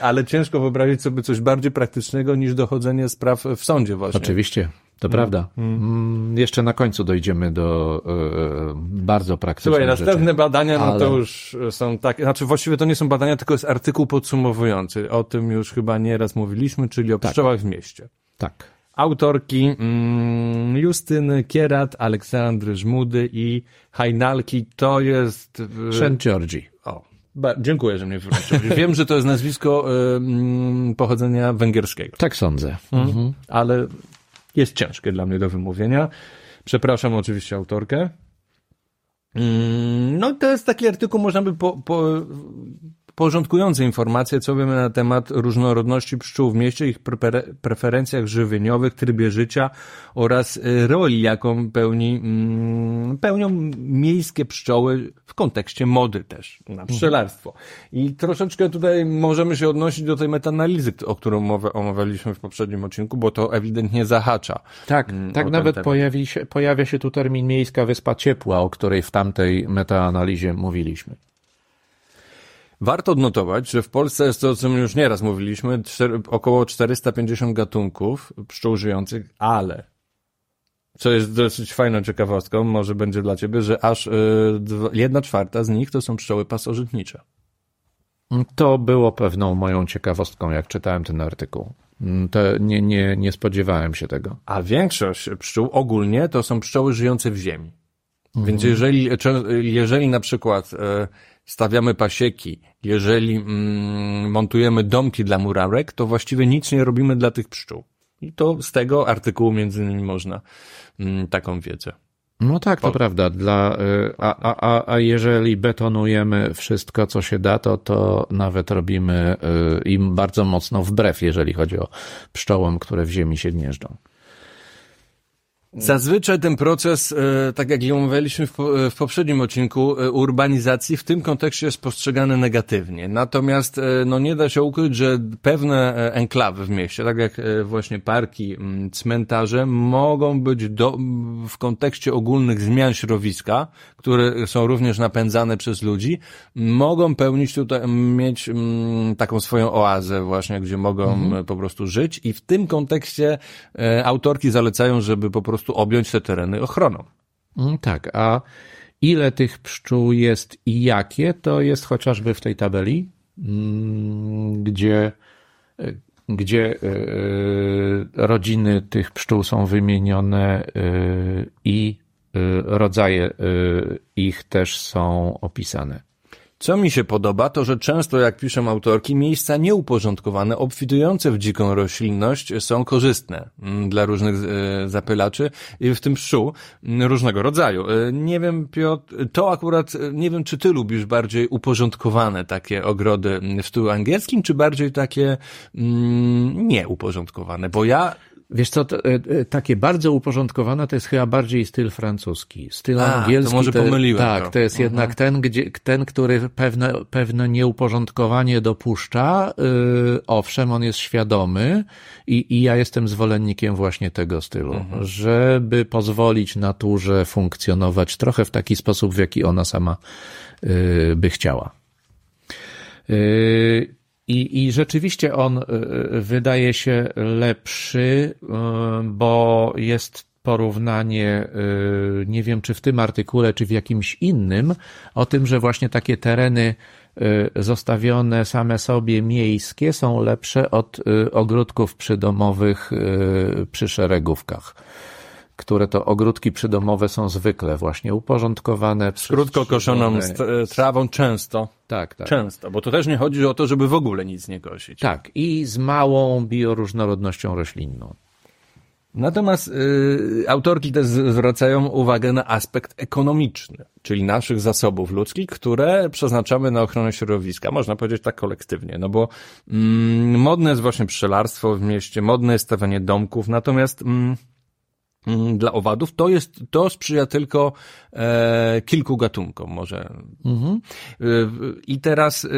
ale ciężko wyobrazić sobie coś bardziej praktycznego niż dochodzenie spraw w sądzie właśnie. Oczywiście, to prawda. Mm, Jeszcze na końcu dojdziemy do e, e, bardzo praktycznych Słuchaj, następne rzeczy. badania, no Ale- to już są takie, znaczy właściwie to nie są badania, tylko jest artykuł podsumowujący. O tym już chyba nieraz mówiliśmy, czyli o pszczołach w mieście. Tak. Autorki mm, Justyny Kierat, Aleksandry Żmudy i Hajnalki to jest... Szent Georgi. O, ba, dziękuję, że mnie wyręczył. Wiem, że to jest nazwisko y, mm, pochodzenia węgierskiego, Tak sądzę. ale jest ciężkie dla mnie do wymówienia. Przepraszam oczywiście autorkę. Mm, No to jest taki artykuł, można by po, po, porządkujący informacje, co wiemy na temat różnorodności pszczół w mieście, ich prefer- preferencjach żywieniowych, trybie życia oraz y, roli, jaką pełni, mm, pełnią miejskie pszczoły w kontekście mody też, na pszczelarstwo. I troszeczkę tutaj możemy się odnosić do tej metanalizy, o którą mowa- omawialiśmy w poprzednim odcinku, bo to ewidentnie zahacza. Tak, tak Mm, ten nawet temat. pojawi się, pojawia się tu termin Miejska Wyspa Ciepła, o której w tamtej metaanalizie mówiliśmy. Warto odnotować, że w Polsce jest to, o czym już nieraz mówiliśmy, około 450 gatunków pszczół żyjących, ale co jest dosyć fajną ciekawostką, może będzie dla ciebie, że aż y, dwa- jedna czwarta z nich to są pszczoły pasożytnicze. To było pewną moją ciekawostką, jak czytałem ten artykuł. Mm, to nie, nie, nie spodziewałem się tego. A większość pszczół ogólnie to są pszczoły żyjące w ziemi. Mhm. Więc jeżeli, jeżeli na przykład e, stawiamy pasieki, jeżeli mm, montujemy domki dla murarek, to właściwie nic nie robimy dla tych pszczół. I to z tego artykułu między innymi można mm, taką wiedzę. No tak, to prawda. Dla, y, a, a, a jeżeli betonujemy wszystko, co się da, to, to nawet robimy y, im bardzo mocno wbrew, jeżeli chodzi o pszczołom, które w ziemi się gnieżdżą. Zazwyczaj ten proces, e, tak jak omawialiśmy w poprzednim odcinku, e, urbanizacji w tym kontekście jest postrzegany negatywnie. Natomiast e, no nie da się ukryć, że pewne enklawy w mieście, tak jak właśnie parki, cmentarze, mogą być do, w kontekście ogólnych zmian środowiska, które są również napędzane przez ludzi, mogą pełnić tutaj, mieć taką swoją oazę właśnie, gdzie mogą mhm. po prostu żyć i w tym kontekście autorki zalecają, żeby po prostu prostu objąć te tereny ochroną. Mm, tak, a ile tych pszczół jest i jakie, to jest chociażby w tej tabeli, mm, gdzie, gdzie e, rodziny tych pszczół są wymienione e, i e, rodzaje ich też są opisane. Co mi się podoba, to że często, jak piszą autorki, miejsca nieuporządkowane, obfitujące w dziką roślinność są korzystne mm, dla różnych e, zapylaczy w tym pszczół mm, różnego rodzaju. E, nie wiem, Piotr, to akurat, e, nie wiem, czy ty lubisz bardziej uporządkowane takie ogrody mm, w stylu angielskim, czy bardziej takie mm, nieuporządkowane, bo ja Wiesz co, to, e, takie bardzo uporządkowane to jest chyba bardziej styl francuski. Styl A, angielski. To może pomyliłem. Tak, to, to jest mhm. jednak ten, gdzie, ten, który pewne, pewne nieuporządkowanie dopuszcza. Yy, owszem, on jest świadomy i, i ja jestem zwolennikiem właśnie tego stylu, mhm. żeby pozwolić naturze funkcjonować trochę w taki sposób, w jaki ona sama yy, by chciała. Yy, i, I rzeczywiście on y, y, wydaje się lepszy, y, bo jest porównanie, nie wiem czy w tym artykule, czy w jakimś innym, o tym, że właśnie takie tereny zostawione same sobie miejskie są lepsze od ogródków przydomowych przy szeregówkach które to ogródki przydomowe są zwykle właśnie uporządkowane. Krótko koszoną trawą często. Tak, tak. Często, bo to też nie chodzi o to, żeby w ogóle nic nie kosić. Tak, i z małą bioróżnorodnością roślinną. Natomiast y, autorki też zwracają uwagę na aspekt ekonomiczny, czyli naszych zasobów ludzkich, które przeznaczamy na ochronę środowiska. Można powiedzieć tak kolektywnie, no bo mm, modne jest właśnie pszczelarstwo w mieście, modne jest stawianie domków, natomiast Mm, dla owadów, to jest, to sprzyja tylko e, kilku gatunkom może. Mhm. E, I teraz, e,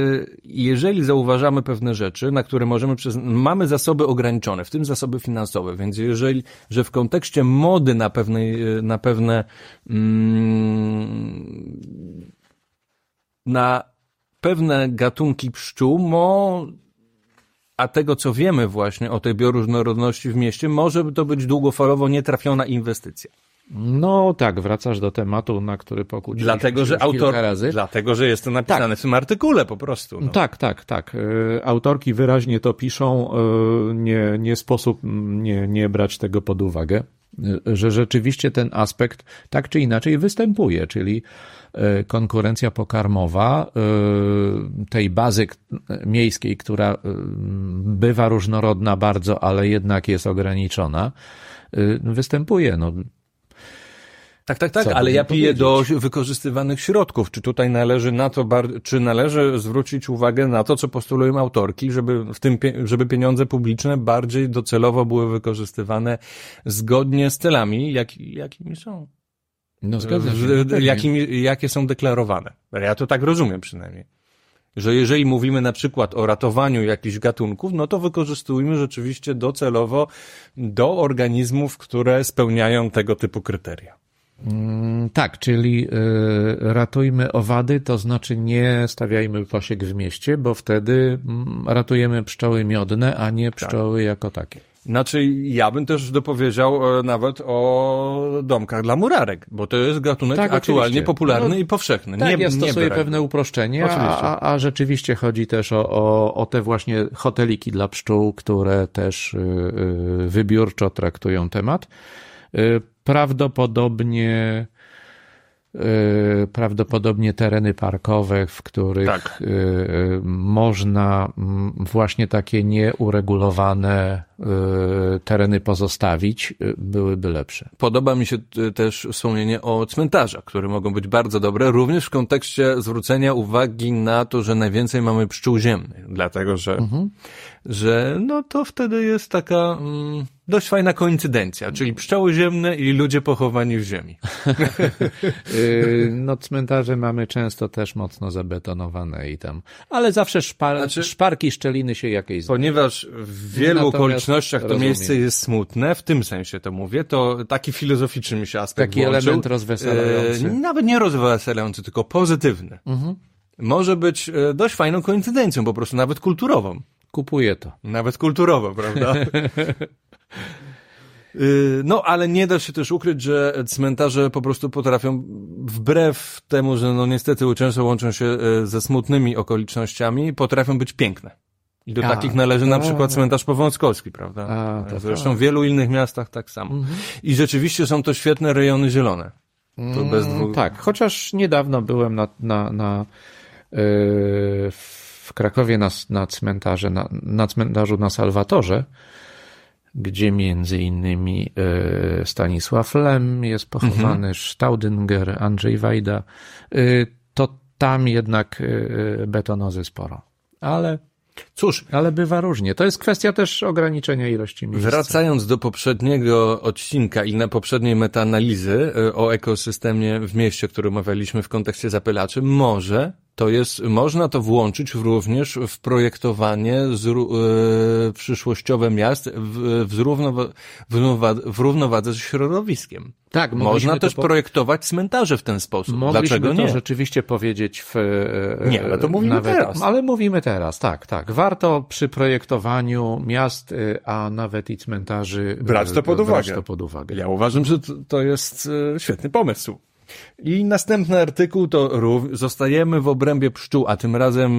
jeżeli zauważamy pewne rzeczy, na które możemy przez, mamy zasoby ograniczone, w tym zasoby finansowe, więc jeżeli, że w kontekście mody na pewne, na pewne, mm, na pewne gatunki pszczół, mo, a tego, co wiemy właśnie o tej bioróżnorodności w mieście, może to być długofalowo nietrafiona inwestycja. No tak, wracasz do tematu, na który pokłóciliśmy dlatego, że autor, razy. Dlatego, że jest to napisane tak. w tym artykule po prostu. No. Tak, tak, tak. E, autorki wyraźnie to piszą, e, nie, nie sposób nie, nie brać tego pod uwagę, e, że rzeczywiście ten aspekt tak czy inaczej występuje, czyli konkurencja pokarmowa e, tej bazy miejskiej, która e, bywa różnorodna bardzo, ale jednak jest ograniczona, występuje. No, tak, tak, tak, ale ja piję do wykorzystywanych środków. Czy tutaj należy na to, czy należy zwrócić uwagę na to, co postulują autorki, żeby w tym, żeby pieniądze publiczne bardziej docelowo były wykorzystywane zgodnie z celami, jak, jakimi są? No zgadza się. Jakimi, jakie są deklarowane. Ja to tak rozumiem przynajmniej. Że jeżeli mówimy na przykład o ratowaniu jakichś gatunków, no to wykorzystujmy rzeczywiście docelowo do organizmów, które spełniają tego typu kryteria. Mm, tak, czyli y, ratujmy owady, to znaczy nie stawiajmy posiek w mieście, bo wtedy mm, ratujemy pszczoły miodne, a nie pszczoły tak. jako takie. Znaczy, ja bym też dopowiedział e, nawet o domkach dla murarek, bo to jest gatunek Tak, aktualnie oczywiście. popularny No, i powszechny. Tak, nie, ja nie stosuję brak. pewne uproszczenie, a, a, a rzeczywiście chodzi też o, o, o te właśnie hoteliki dla pszczół, które też y, y, wybiórczo traktują temat. Y, Prawdopodobnie prawdopodobnie tereny parkowe, w których Tak. y, y, można mm, właśnie takie nieuregulowane y, tereny pozostawić, y, byłyby lepsze. Podoba mi się y, też wspomnienie o cmentarzach, które mogą być bardzo dobre, również w kontekście zwrócenia uwagi na to, że najwięcej mamy pszczół ziemnych, dlatego że, że no to wtedy jest taka mm, dość fajna koincydencja, czyli pszczoły ziemne i ludzie pochowani w ziemi. Yy, No, cmentarze mamy często też mocno zabetonowane i tam. Ale zawsze szpar, Znaczy- szparki, szczeliny się jakieś. Ponieważ w wielu okolicznościach to rozumiem. miejsce jest smutne, w tym sensie to mówię, to taki filozoficzny mi się aspekt Taki włączył. element rozweselający. E, nawet nie rozweselający, tylko pozytywny. Może być e, dość fajną koincydencją, po prostu nawet kulturową. Kupuję to. Nawet kulturowo, prawda? Y, No, ale nie da się też ukryć, że cmentarze po prostu potrafią, wbrew temu, że no niestety często łączą się e, ze smutnymi okolicznościami, potrafią być piękne. I do A, takich należy na tak. przykład cmentarz powązkowski, prawda? A, to Zresztą w wielu innych miastach tak samo. I rzeczywiście są to świetne rejony zielone. To bez dwóch... Tak, chociaż niedawno byłem na, na, na yy, w Krakowie na, na cmentarze, na, na cmentarzu na Salwatorze, gdzie między innymi yy, Stanisław Lem jest pochowany, Staudinger, Andrzej Wajda, yy, to tam jednak yy, betonozy sporo. Ale, Cóż, ale bywa różnie. To jest kwestia też ograniczenia ilości miejsc. Wracając do poprzedniego odcinka i na poprzedniej metaanalizy y, o ekosystemie w mieście, który omawialiśmy w kontekście zapylaczy, może to jest, można to włączyć również w projektowanie zró, y, przyszłościowe miast w, w, równowa- w równowadze z środowiskiem. Tak, Można też po- projektować cmentarze w ten sposób. Mogliśmy Dlaczego to nie? rzeczywiście powiedzieć w... e, Nie, ale to mówimy teraz. Ale mówimy teraz, tak, tak. Warto przy projektowaniu miast, e, a nawet i cmentarzy e, Brać to pod brać uwagę. to pod uwagę. Ja uważam, że to, to jest e, świetny pomysł. I następny artykuł to rów- zostajemy w obrębie pszczół, a tym razem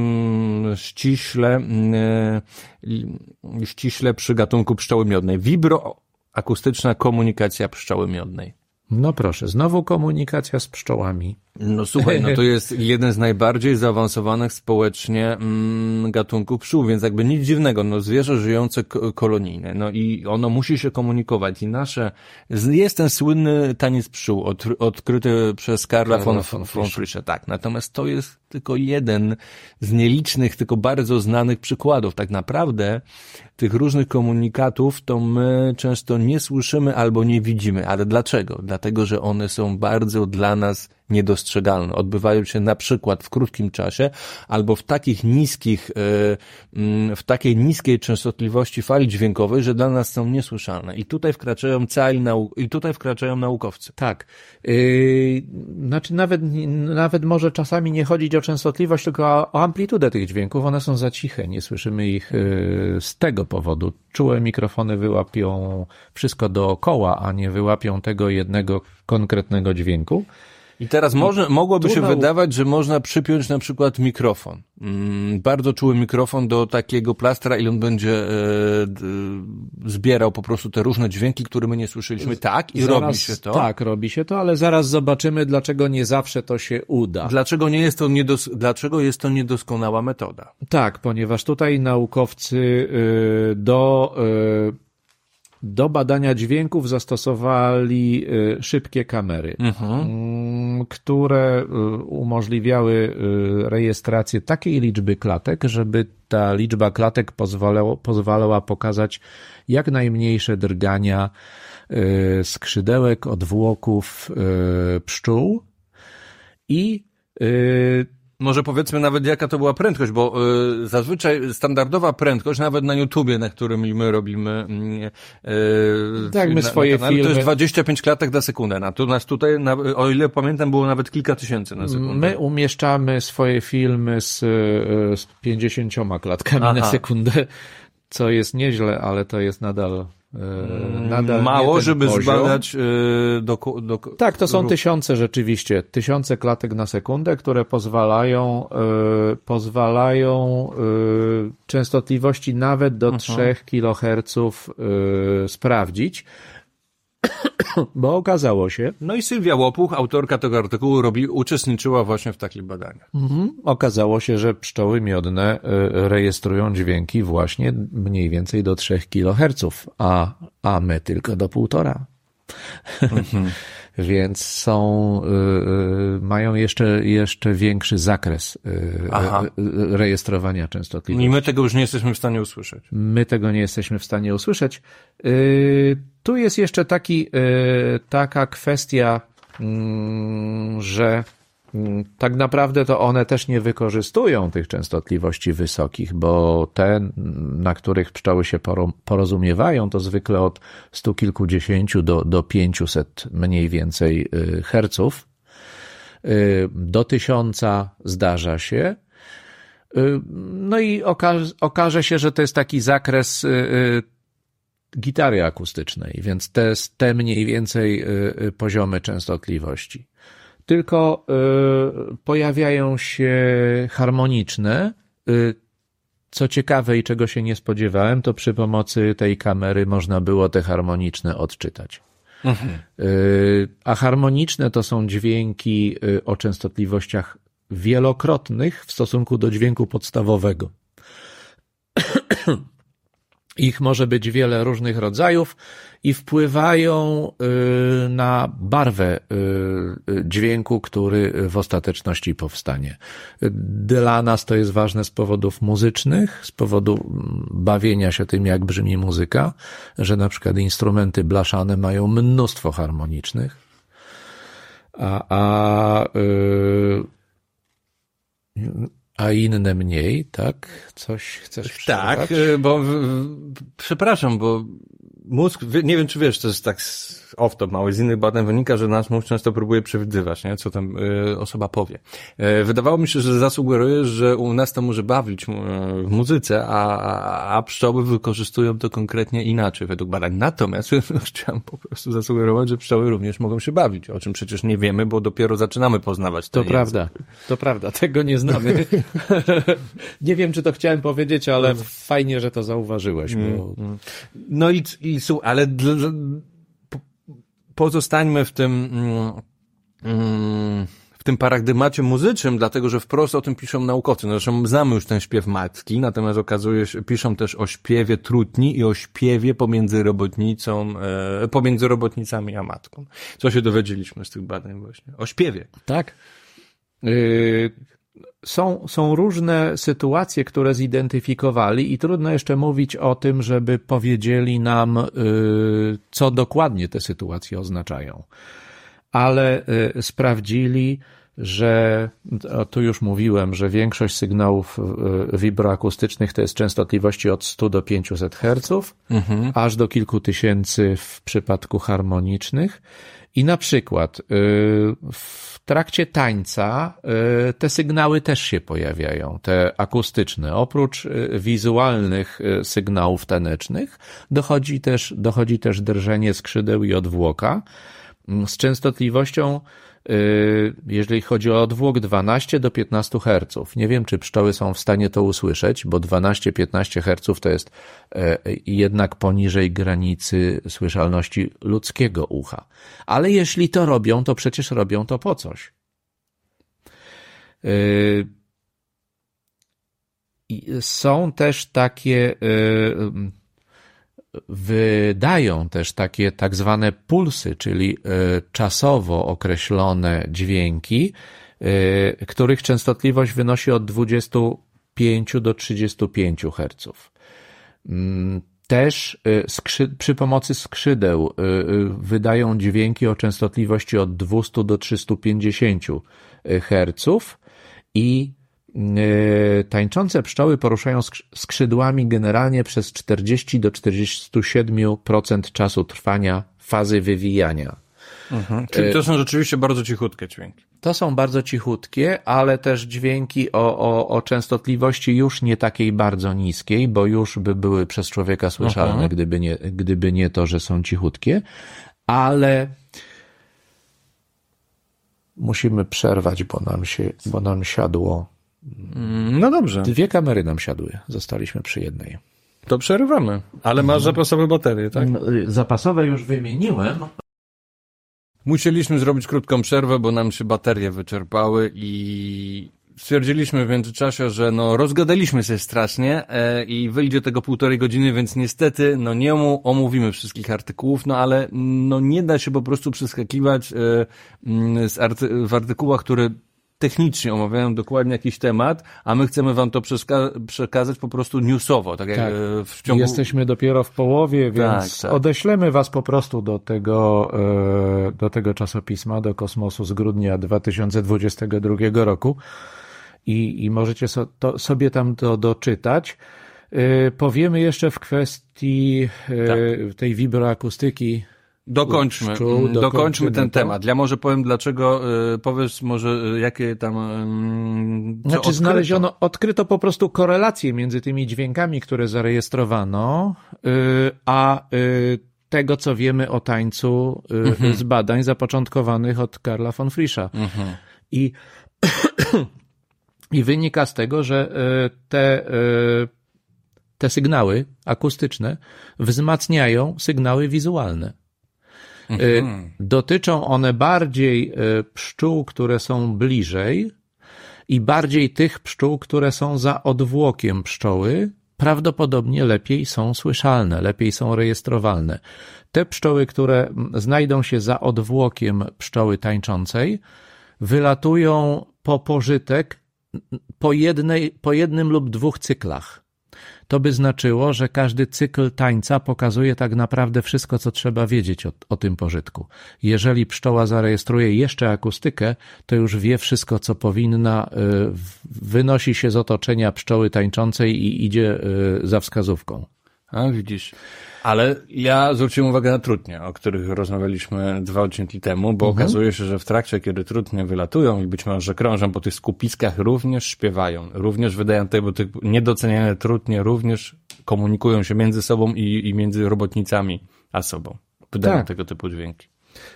ściśle, mm, e, ściśle przy gatunku pszczoły miodnej. Wibroakustyczna komunikacja pszczoły miodnej. No proszę, znowu komunikacja z pszczołami. No słuchaj, no to jest jeden z najbardziej zaawansowanych społecznie mm, gatunków pszczół, więc jakby nic dziwnego, no zwierzę żyjące ko- kolonijne, no i ono musi się komunikować i nasze, jest ten słynny taniec pszczół, od, odkryty przez Karla Karla von, von von Frische, tak, natomiast to jest tylko jeden z nielicznych, tylko bardzo znanych przykładów. Tak naprawdę tych różnych komunikatów to my często nie słyszymy albo nie widzimy, ale dlaczego? Dlatego, że one są bardzo dla nas niedostrzegalne. Odbywają się na przykład w krótkim czasie albo w takich niskich, e, mm, w takiej niskiej częstotliwości fali dźwiękowej, że dla nas są niesłyszalne. I tutaj wkraczają cali nau- i tutaj wkraczają naukowcy. Tak. Yy, znaczy nawet, nawet może czasami nie chodzić o częstotliwość, tylko o, amplitudę tych dźwięków. One są za ciche, nie słyszymy ich yy, z tego powodu. Czułe mikrofony wyłapią wszystko dookoła, a nie wyłapią tego jednego konkretnego dźwięku. I teraz może, mogłoby się wydawać, że można przypiąć na przykład mikrofon. Mm, bardzo czuły mikrofon do takiego plastra i on będzie e, zbierał po prostu te różne dźwięki, które my nie słyszeliśmy. Tak, i robi się to. Tak, robi się to, ale zaraz zobaczymy, dlaczego nie zawsze to się uda. Dlaczego nie jest to niedos, dlaczego jest to niedoskonała metoda? Tak, ponieważ tutaj naukowcy y, do, y, do badania dźwięków zastosowali y, szybkie kamery, mm, które y, umożliwiały y, rejestrację takiej liczby klatek, żeby ta liczba klatek pozwalała, pozwalała pokazać jak najmniejsze drgania skrzydełek, odwłoków pszczół i Może powiedzmy nawet jaka to była prędkość, bo y, zazwyczaj standardowa prędkość, nawet na YouTubie, na którym my robimy mm, y, Tak, my na, swoje na kanale, to jest filmy- 25 klatek na sekundę. Natomiast tutaj, na, o ile pamiętam, było nawet kilka tysięcy na sekundę. My umieszczamy swoje filmy z, e, z 50 klatkami Aha. na sekundę. co jest nieźle, ale to jest nadal nadal Mało, żeby poziom. zbadać yy, do, do, Tak, to są tysiące rzeczywiście, tysiące klatek na sekundę, które pozwalają, yy, pozwalają yy, częstotliwości nawet do -huh. 3 kHz sprawdzić. Bo okazało się. No i Sylwia Łopuch, autorka tego artykułu, robi, uczestniczyła właśnie w takich badaniach. Mhm. Okazało się, że pszczoły miodne y, rejestrują dźwięki właśnie mniej więcej do 3 kHz, a, a my tylko do półtora. Mhm. Więc są, y, y, mają jeszcze, jeszcze większy zakres rejestrowania częstotliwości. I my tego już nie jesteśmy w stanie usłyszeć. My tego nie jesteśmy w stanie usłyszeć. Tu jest jeszcze taki, taka kwestia, mm, że tak naprawdę to one też nie wykorzystują tych częstotliwości wysokich, bo te, na których pszczoły się porozumiewają, to zwykle od stu kilkudziesięciu do, do pięciuset mniej więcej e, herców. E, do tysiąca zdarza się. No i okaże, okaże się, że to jest taki zakres gitary akustycznej, więc te, te mniej więcej y, y, poziomy częstotliwości. Tylko y, pojawiają się harmoniczne. Co ciekawe i czego się nie spodziewałem, to przy pomocy tej kamery można było te harmoniczne odczytać. Mhm. A harmoniczne to są dźwięki o częstotliwościach wielokrotnych w stosunku do dźwięku podstawowego. Ich może być wiele różnych rodzajów i wpływają y, na barwę y, y, dźwięku, który w ostateczności powstanie. Dla nas to jest ważne z powodów muzycznych, z powodu mm, bawienia się tym, jak brzmi muzyka, że na przykład instrumenty blaszane mają mnóstwo harmonicznych, a, a a inne mniej, tak? Coś chcesz Tak, bo przepraszam, bo mózg, nie wiem czy wiesz, to jest tak off-top mały, z innych badań wynika, że nasz mózg często próbuje przewidywać, nie, co tam y, osoba powie. Y, wydawało mi się, że zasugeruje, że u nas to może bawić y, w muzyce, a, a pszczoły wykorzystują to konkretnie inaczej według badań. Natomiast chciałem po prostu zasugerować, że pszczoły również mogą się bawić, o czym przecież nie wiemy, bo dopiero zaczynamy poznawać to. To prawda, to prawda, tego nie znamy. nie wiem, czy to chciałem powiedzieć, ale fajnie, że to zauważyłeś. Bo... Mm, mm. No i, i ale pozostańmy w tym, mm, mm, w tym paradygmacie muzycznym, dlatego że wprost o tym piszą naukowcy. No, zresztą znamy już ten śpiew matki, natomiast okazuje się, piszą też o śpiewie trutni i o śpiewie pomiędzy robotnicą, e, pomiędzy robotnicami a matką. Co się dowiedzieliśmy z tych badań właśnie? O śpiewie. Tak. Yy, są, są różne sytuacje, które zidentyfikowali i trudno jeszcze mówić o tym, żeby powiedzieli nam, y, co dokładnie te sytuacje oznaczają. Ale y, sprawdzili, że tu już mówiłem, że większość sygnałów y, wibroakustycznych to jest częstotliwości od 100 do 500 Hz, mhm. aż do kilku tysięcy w przypadku harmonicznych. I na przykład w trakcie tańca y, te sygnały też się pojawiają, te akustyczne. Oprócz y, wizualnych y, sygnałów tanecznych dochodzi też, dochodzi też drżenie skrzydeł i odwłoka mm, z częstotliwością jeżeli chodzi o odwłok 12 do 15 Hz. Nie wiem, czy pszczoły są w stanie to usłyszeć, bo 12-15 Hz to jest e, jednak poniżej granicy słyszalności ludzkiego ucha. Ale jeśli to robią, to przecież robią to po coś. E, są też takie e, wydają też takie tak zwane pulsy, czyli e, czasowo określone dźwięki, e, których częstotliwość wynosi od 25 do 35 Hz. Mm, też e, przy pomocy skrzydeł wydają dźwięki o częstotliwości od 200 do 350 Hz i tańczące pszczoły poruszają skrzydłami generalnie przez 40 do 47% czasu trwania fazy wywijania. Mhm. Czyli to są rzeczywiście bardzo cichutkie dźwięki. to są bardzo cichutkie, ale też dźwięki o, o, o częstotliwości już nie takiej bardzo niskiej, bo już by były przez człowieka słyszalne, gdyby nie, gdyby nie to, że są cichutkie, ale musimy przerwać, bo nam się, bo nam siadło. Mm, No dobrze, Dwie kamery nam siadły. Zostaliśmy przy jednej. to przerywamy. Ale masz zapasowe baterie, tak? Zapasowe już wymieniłem. Musieliśmy zrobić krótką przerwę, bo nam się baterie wyczerpały i stwierdziliśmy w międzyczasie, że no rozgadaliśmy się strasznie e, i wyjdzie tego półtorej godziny, więc niestety no nie omówimy wszystkich artykułów, no ale no nie da się po prostu przeskakiwać e, mm, z arty- w artykułach, które technicznie omawiają dokładnie jakiś temat, a my chcemy wam to przekazać po prostu newsowo, tak jak Tak. e, w ciągu... Jesteśmy dopiero w połowie, więc Tak, tak. odeślemy was po prostu do tego, e, do tego czasopisma, do kosmosu z grudnia 2022 roku i, i możecie so, to, sobie tam to doczytać. E, Powiemy jeszcze w kwestii Tak. tej wibroakustyki. Dokończmy, mm, dokończmy dokończymy ten temat. Ja może powiem dlaczego, y, powiesz może y, jakie tam... y, co Znaczy odkryto. znaleziono, odkryto po prostu korelację między tymi dźwiękami, które zarejestrowano, a tego, co wiemy o tańcu Mhm. z badań zapoczątkowanych od Karla von Frischa. Mhm. I, I wynika z tego, że te, te sygnały akustyczne wzmacniają sygnały wizualne. Mhm. Dotyczą one bardziej y, pszczół, które są bliżej i bardziej tych pszczół, które są za odwłokiem pszczoły, prawdopodobnie lepiej są słyszalne, lepiej są rejestrowalne. Te pszczoły, które znajdą się za odwłokiem pszczoły tańczącej, wylatują po pożytek po, jednej, po jednym lub dwóch cyklach. To by znaczyło, że każdy cykl tańca pokazuje tak naprawdę wszystko, co trzeba wiedzieć o, o tym pożytku. Jeżeli pszczoła zarejestruje jeszcze akustykę, to już wie wszystko, co powinna, y, wynosi się z otoczenia pszczoły tańczącej i idzie y, za wskazówką. A widzisz. Ale ja zwróciłem uwagę na trutnie, o których rozmawialiśmy dwa odcinki temu, bo okazuje się, że w trakcie, kiedy trutnie wylatują i być może krążą po tych skupiskach, również śpiewają, również wydają tego typu niedoceniane trutnie, również komunikują się między sobą i, i między robotnicami a sobą. Wydają Tak. tego typu dźwięki.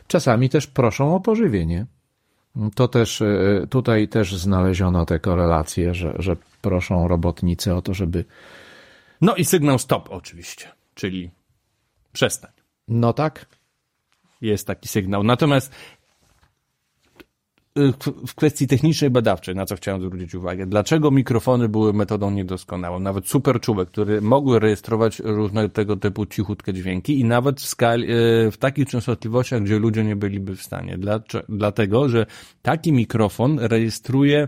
Czasami też proszą o pożywienie. To też, y, tutaj też znaleziono te korelacje, że, że proszą robotnicy o to, żeby, No i sygnał stop oczywiście, czyli przestań. no tak, Jest taki sygnał. Natomiast y, w- kwestii technicznej, badawczej, na co chciałem zwrócić uwagę, dlaczego mikrofony były metodą niedoskonałą? Nawet superczubek, które mogły rejestrować różne tego typu cichutkie dźwięki i nawet w, skali, y, w takich częstotliwościach, gdzie ludzie nie byliby w stanie. Dlatego, że taki mikrofon rejestruje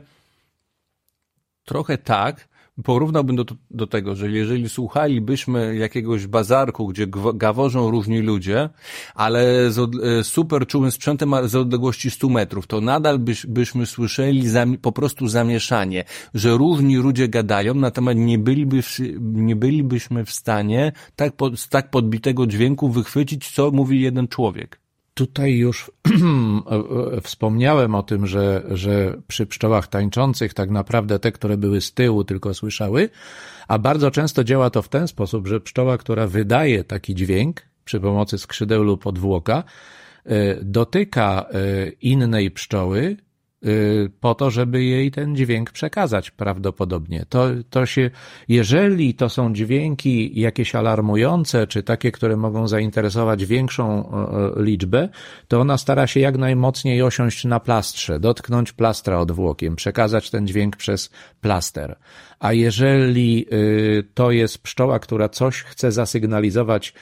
trochę tak, porównałbym do, do tego, że jeżeli słuchalibyśmy jakiegoś bazarku, gdzie gaworzą różni ludzie, ale z e, super czułym sprzętem z odległości 100 metrów, to nadal byś, byśmy słyszeli po prostu zamieszanie, że różni ludzie gadają, natomiast nie, byliby, w- nie bylibyśmy w stanie tak pod, z tak podbitego dźwięku wychwycić, co mówi jeden człowiek. Tutaj już wspomniałem o tym, że, że przy pszczołach tańczących tak naprawdę te, które były z tyłu, tylko słyszały, a bardzo często działa to w ten sposób, że pszczoła, która wydaje taki dźwięk przy pomocy skrzydeł lub odwłoka, y, dotyka y, innej pszczoły po to, żeby jej ten dźwięk przekazać prawdopodobnie. To, to się, jeżeli to są dźwięki jakieś alarmujące, czy takie, które mogą zainteresować większą e, liczbę, to ona stara się jak najmocniej osiąść na plastrze, dotknąć plastra odwłokiem, przekazać ten dźwięk przez plaster. A jeżeli y, to jest pszczoła, która coś chce zasygnalizować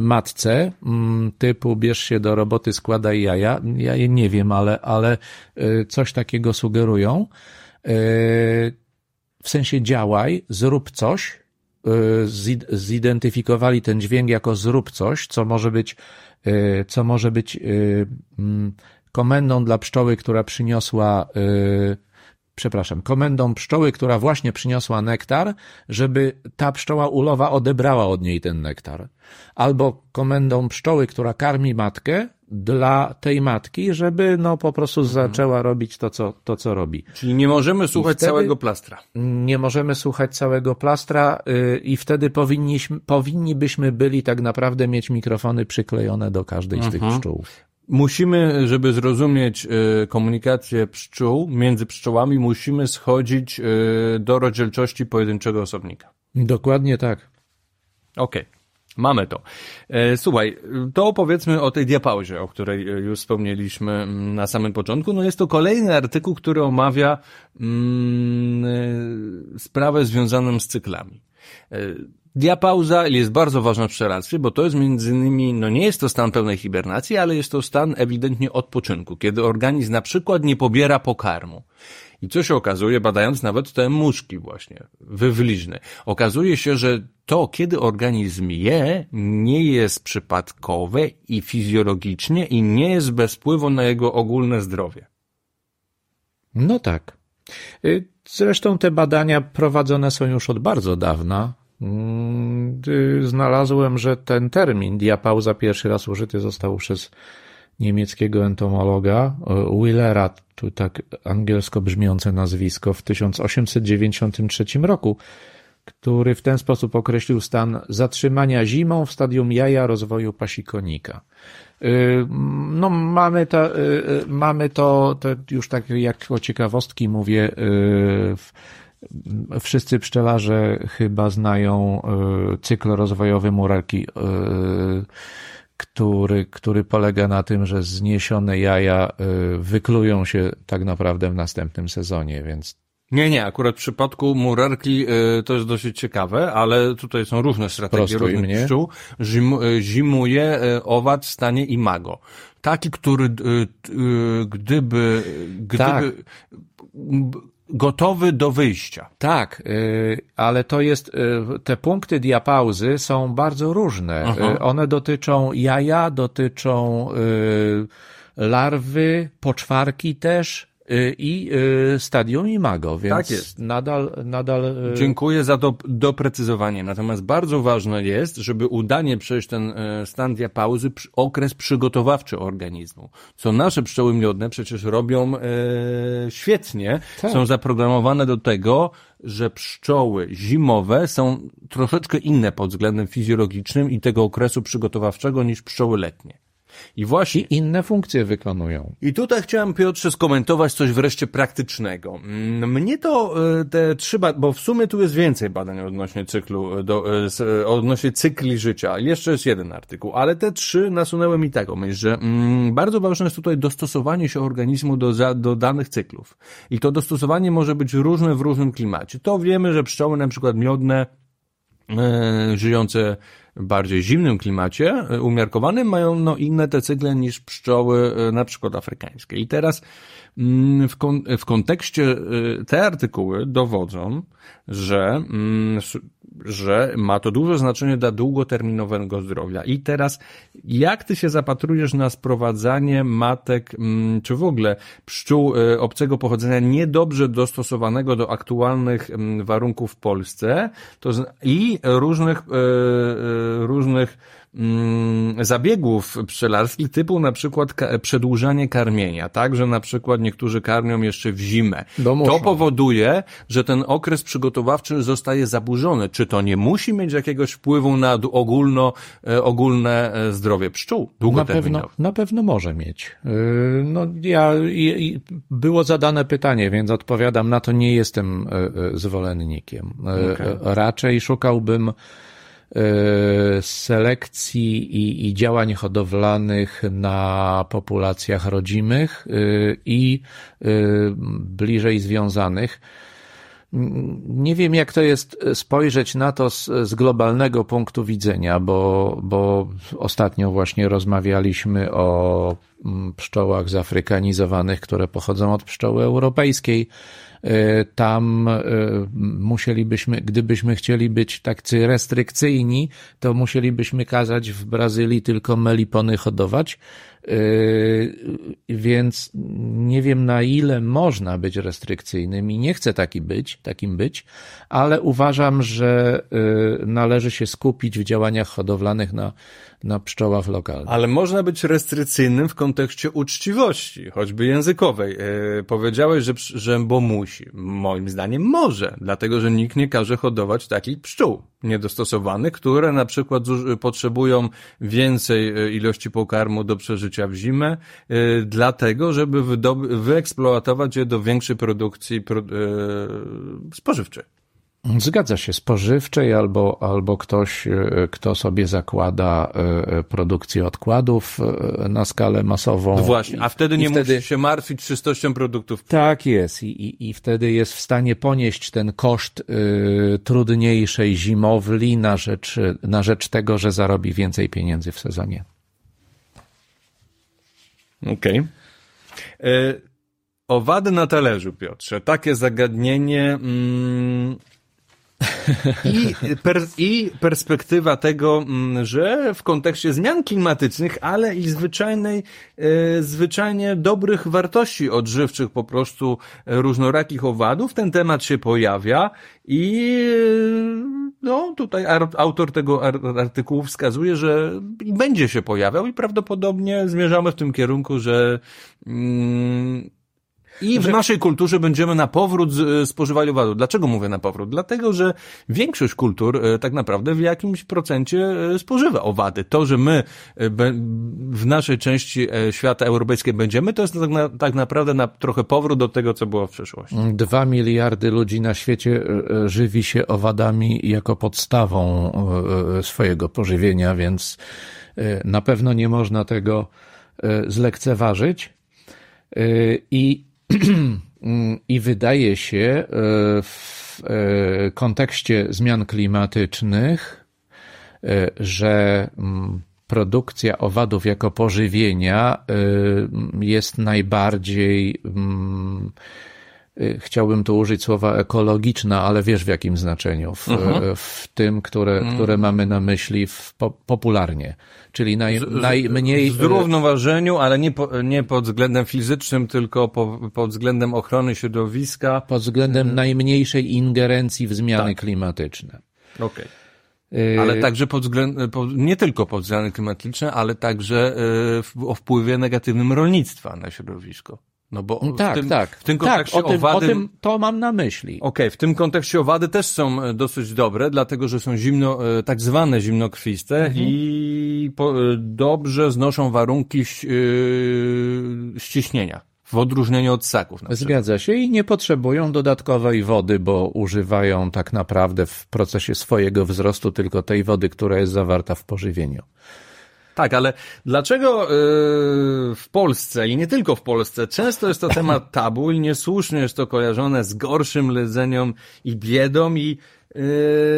matce, mm, typu bierz się do roboty, składaj jaja, ja je nie wiem, ale, ale y, coś takiego sugerują. Y, W sensie działaj, zrób coś, y, zid- zidentyfikowali ten dźwięk jako zrób coś, co może być, co może być mm, komendą dla pszczoły, która przyniosła, przepraszam, komendą pszczoły, która właśnie przyniosła nektar, żeby ta pszczoła ulowa odebrała od niej ten nektar. Albo komendą pszczoły, która karmi matkę, dla tej matki, żeby no po prostu zaczęła robić to, co, to, co robi. Czyli nie możemy słuchać całego plastra. Nie możemy słuchać całego plastra yy, i wtedy powinniśmy, powinni byśmy byli tak naprawdę mieć mikrofony przyklejone do każdej z tych pszczół. Musimy, żeby zrozumieć y, komunikację pszczół między pszczołami, musimy schodzić y, do rozdzielczości pojedynczego osobnika. Dokładnie tak. Okej. Mamy to. E, Słuchaj, to opowiedzmy o tej diapauzie, o której e, już wspomnieliśmy mm, na samym początku. No jest to kolejny artykuł, który omawia mm, e, sprawę związaną z cyklami. Diapauza jest bardzo ważna w pszczelarstwie, bo to jest między innymi, no nie jest to stan pełnej hibernacji, ale jest to stan ewidentnie odpoczynku, kiedy organizm na przykład nie pobiera pokarmu. I co się okazuje, badając nawet te muszki właśnie, wywlizny, okazuje się, że to, kiedy organizm je, nie jest przypadkowe i fizjologicznie i nie jest bez wpływu na jego ogólne zdrowie. No tak. Y, Zresztą te badania prowadzone są już od bardzo dawna. Mm, y, Znalazłem, że ten termin diapauza pierwszy raz użyty został przez niemieckiego entomologa y, Willera, tu tak angielsko brzmiące nazwisko, w 1893 roku, który w ten sposób określił stan zatrzymania zimą w stadium jaja rozwoju pasikonika. Y, No, mamy, y, mamy to, to już tak jak o ciekawostki mówię, w- wszyscy pszczelarze chyba znają y, cykl rozwojowy murarki, y, który, który polega na tym, że zniesione jaja y, wyklują się tak naprawdę w następnym sezonie, więc Nie, nie, akurat w przypadku murarki y, to jest dosyć ciekawe, ale tutaj są różne strategie Prostuj różnych mnie. pszczół. Zim, zimuje y, owad w stanie imago. Taki, który y, gdyby, gdyby Tak. Gotowy do wyjścia. Tak, y, ale to jest, y, te punkty diapauzy są bardzo różne. Aha. Y, One dotyczą jaja, dotyczą larwy, poczwarki też i y, stadium imago, więc Tak jest. nadal, nadal y, Dziękuję za to doprecyzowanie. Natomiast bardzo ważne jest, żeby udanie przejść ten stan diapauzy, okres przygotowawczy organizmu. Co nasze pszczoły miodne przecież robią świetnie. Tak. Są zaprogramowane do tego, że pszczoły zimowe są troszeczkę inne pod względem fizjologicznym i tego okresu przygotowawczego niż pszczoły letnie. I właśnie inne funkcje wykonują. i tutaj chciałem, Piotrze, skomentować coś wreszcie praktycznego. Mm, Mnie to e, te trzy, bo w sumie tu jest więcej badań odnośnie cyklu, e, do, e, odnośnie cykli życia. Jeszcze jest jeden artykuł, ale te trzy nasunęły mi taką myśl, że mm, bardzo ważne jest tutaj dostosowanie się organizmu do, do danych cyklów. I to dostosowanie może być różne w różnym klimacie. To wiemy, że pszczoły na przykład miodne, żyjące bardziej zimnym klimacie, e, umiarkowanym, mają no, inne te cykle niż pszczoły e, na przykład afrykańskie. I teraz w, kon, w kontekście e, te artykuły dowodzą, że, mm, że ma to duże znaczenie dla długoterminowego zdrowia. I teraz jak ty się zapatrujesz na sprowadzanie matek, mm, czy w ogóle pszczół e, obcego pochodzenia niedobrze dostosowanego do aktualnych mm, warunków w Polsce to i różnych, e, różnych mm, zabiegów pszczelarskich typu na przykład ka- przedłużanie karmienia, tak, że na przykład niektórzy karmią jeszcze w zimę. To powoduje, że ten okres przygotowawczy zostaje zaburzony. Czy to nie musi mieć jakiegoś wpływu na ogólno, e, ogólne e, zdrowie pszczół Na pewno, na pewno może mieć. Yy, No, ja, i, i było zadane pytanie, więc odpowiadam na to, nie jestem yy, zwolennikiem. Okej. Raczej szukałbym selekcji i, i działań hodowlanych na populacjach rodzimych yy, i yy, bliżej związanych. Nie wiem, jak to jest spojrzeć na to z, z globalnego punktu widzenia, bo, bo ostatnio właśnie rozmawialiśmy o mm, pszczołach zafrykanizowanych, które pochodzą od pszczoły europejskiej. Y, Tam y, musielibyśmy, gdybyśmy chcieli być tacy restrykcyjni, to musielibyśmy kazać w Brazylii tylko melipony hodować, Więc nie wiem na ile można być restrykcyjnym i nie chcę taki być, takim być, ale uważam, że należy się skupić w działaniach hodowlanych na, na pszczołach lokalnych. Ale można być restrykcyjnym w kontekście uczciwości, choćby językowej. Powiedziałeś, że, że bo musi. Moim zdaniem może, dlatego że nikt nie każe hodować takich pszczół niedostosowanych, które na przykład potrzebują więcej ilości pokarmu do przeżycia w zimę, dlatego żeby wyeksploatować je do większej produkcji spożywczej. Zgadza się, spożywczej albo, albo ktoś, kto sobie zakłada produkcję odkładów na skalę masową. No właśnie, a wtedy nie wtedy... musi się martwić czystością produktów. Tak jest i, i, i wtedy jest w stanie ponieść ten koszt y, trudniejszej zimowli na rzecz, na rzecz tego, że zarobi więcej pieniędzy w sezonie. Okej. Okay. Owady na talerzu, Piotrze. Takie zagadnienie. Mm, i, per, I perspektywa tego, mm, że w kontekście zmian klimatycznych, ale i zwyczajnej, e, zwyczajnie dobrych wartości odżywczych, po prostu różnorakich owadów, ten temat się pojawia i no tutaj autor tego artykułu wskazuje, że będzie się pojawiał i prawdopodobnie zmierzamy w tym kierunku, że mm, i w naszej kulturze będziemy na powrót e, spożywali owadów. Dlaczego mówię na powrót? Dlatego, że większość kultur e, tak naprawdę w jakimś procencie e, spożywa owady. To, że my w naszej części świata europejskiej będziemy, to jest tak, na, tak naprawdę na trochę powrót do tego, co było w przeszłości. Dwa miliardy ludzi na świecie żywi się owadami jako podstawą swojego pożywienia, więc na pewno nie można tego zlekceważyć. I I wydaje się e, w e, kontekście zmian klimatycznych, e, że mm, produkcja owadów jako pożywienia jest najbardziej, mm, chciałbym tu użyć słowa ekologiczna, ale wiesz w jakim znaczeniu, w, mhm. w tym, które, mhm. które mamy na myśli w, popularnie czyli naj, najmniej... W zrównoważeniu, ale nie, po, nie pod względem fizycznym, tylko po, pod względem ochrony środowiska. Pod względem hmm. najmniejszej ingerencji w zmiany tak. klimatyczne. Okej. Okay. Ale także pod względem, nie tylko pod względem klimatycznym, ale także y, o wpływie negatywnym rolnictwa na środowisko. No bo tak, w tym, tak. W tym kontekście tak, o tym, owady... o tym to mam na myśli. Okej, okay, w tym kontekście owady też są e, dosyć dobre, dlatego że są zimno, e, tak zwane zimnokrwiste mhm. i po, e, dobrze znoszą warunki yy, ściśnienia. W odróżnieniu od ssaków. Zgadza się i nie potrzebują dodatkowej wody, bo używają tak naprawdę w procesie swojego wzrostu tylko tej wody, która jest zawarta w pożywieniu. Tak, ale dlaczego yy, w Polsce i nie tylko w Polsce często jest to temat tabu i niesłusznie jest to kojarzone z gorszym ledzeniem i biedą i yy,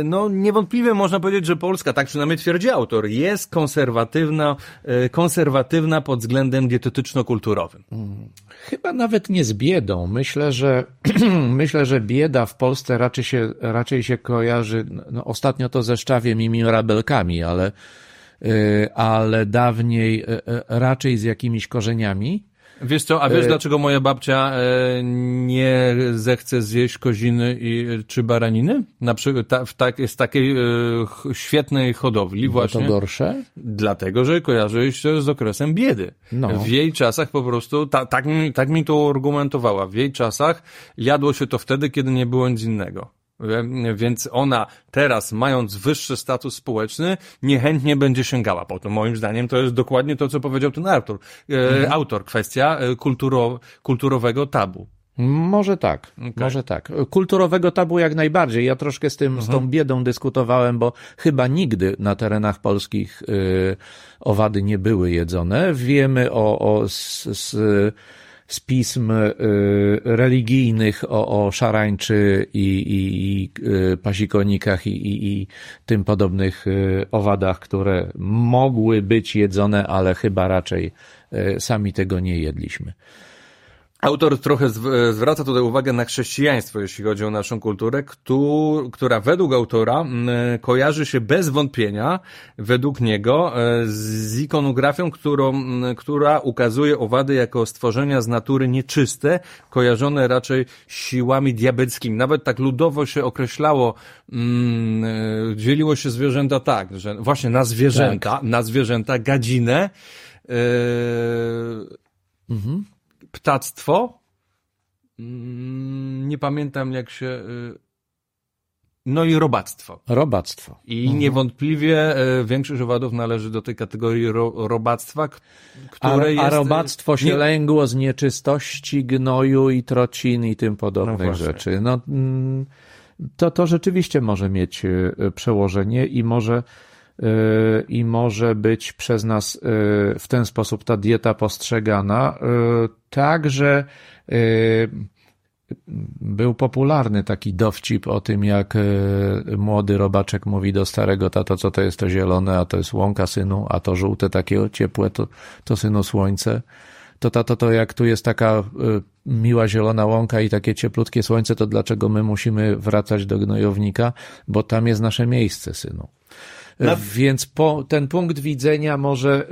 no niewątpliwie można powiedzieć, że Polska, tak przynajmniej twierdzi autor, jest konserwatywna, yy, konserwatywna pod względem dietetyczno-kulturowym. Hmm. Chyba nawet nie z biedą. Myślę, że myślę, że bieda w Polsce raczej się, raczej się kojarzy, no, ostatnio to ze szczawiem i mirabelkami, ale ale dawniej y, y, raczej z jakimiś korzeniami. Wiesz co, a wiesz dlaczego moja babcia nie zechce zjeść koziny i, czy baraniny? Na przykład ta, w tak, jest takiej świetnej hodowli właśnie. to gorsze? Dlatego, że kojarzy się z okresem biedy. No. W jej czasach po prostu, ta, tak, tak mi to argumentowała, w jej czasach jadło się to wtedy, kiedy nie było nic innego. Więc ona teraz, mając wyższy status społeczny, niechętnie będzie sięgała po to. Moim zdaniem to jest dokładnie to, co powiedział ten autor. E, mhm. Autor, kwestia e, kulturo, kulturowego tabu. Może tak, okay. może tak. Kulturowego tabu jak najbardziej. Ja troszkę z tym, z tą mhm. biedą dyskutowałem, bo chyba nigdy na terenach polskich y, owady nie były jedzone. Wiemy o, o z, z z pism y, religijnych o, o szarańczy i, i, i y, pasikonikach i, i, i tym podobnych y, owadach, które mogły być jedzone, ale chyba raczej sami tego nie jedliśmy. Autor trochę zw- zwraca tutaj uwagę na chrześcijaństwo, jeśli chodzi o naszą kulturę, któ- która według autora m, kojarzy się bez wątpienia, według niego, e, z ikonografią, którą, która ukazuje owady jako stworzenia z natury nieczyste, kojarzone raczej siłami diabeckimi. Nawet tak ludowo się określało, e, dzieliło się zwierzęta tak, że właśnie na zwierzęta, na zwierzęta, gadzinę, e, ptactwo. Mm, Nie pamiętam jak się. y, No i robactwo. Robactwo. I niewątpliwie y, większość owadów należy do tej kategorii ro, robactwa, A, które a jest. y, robactwo się nie- lęgło z nieczystości, gnoju i trocin i tym No podobnych właśnie. rzeczy. No, mm, to, to rzeczywiście może mieć przełożenie i może, i może być przez nas y, w ten sposób ta dieta postrzegana. y, Tak, że y, był popularny taki dowcip o tym, jak e, młody robaczek mówi do starego tato, co to jest to zielone, a to jest łąka synu, a to żółte takie ciepłe, to, to synu słońce. To tato, to jak tu jest taka e, miła zielona łąka i takie cieplutkie słońce, to dlaczego my musimy wracać do gnojownika? Bo tam jest nasze miejsce, synu. E, Więc po, ten punkt widzenia może,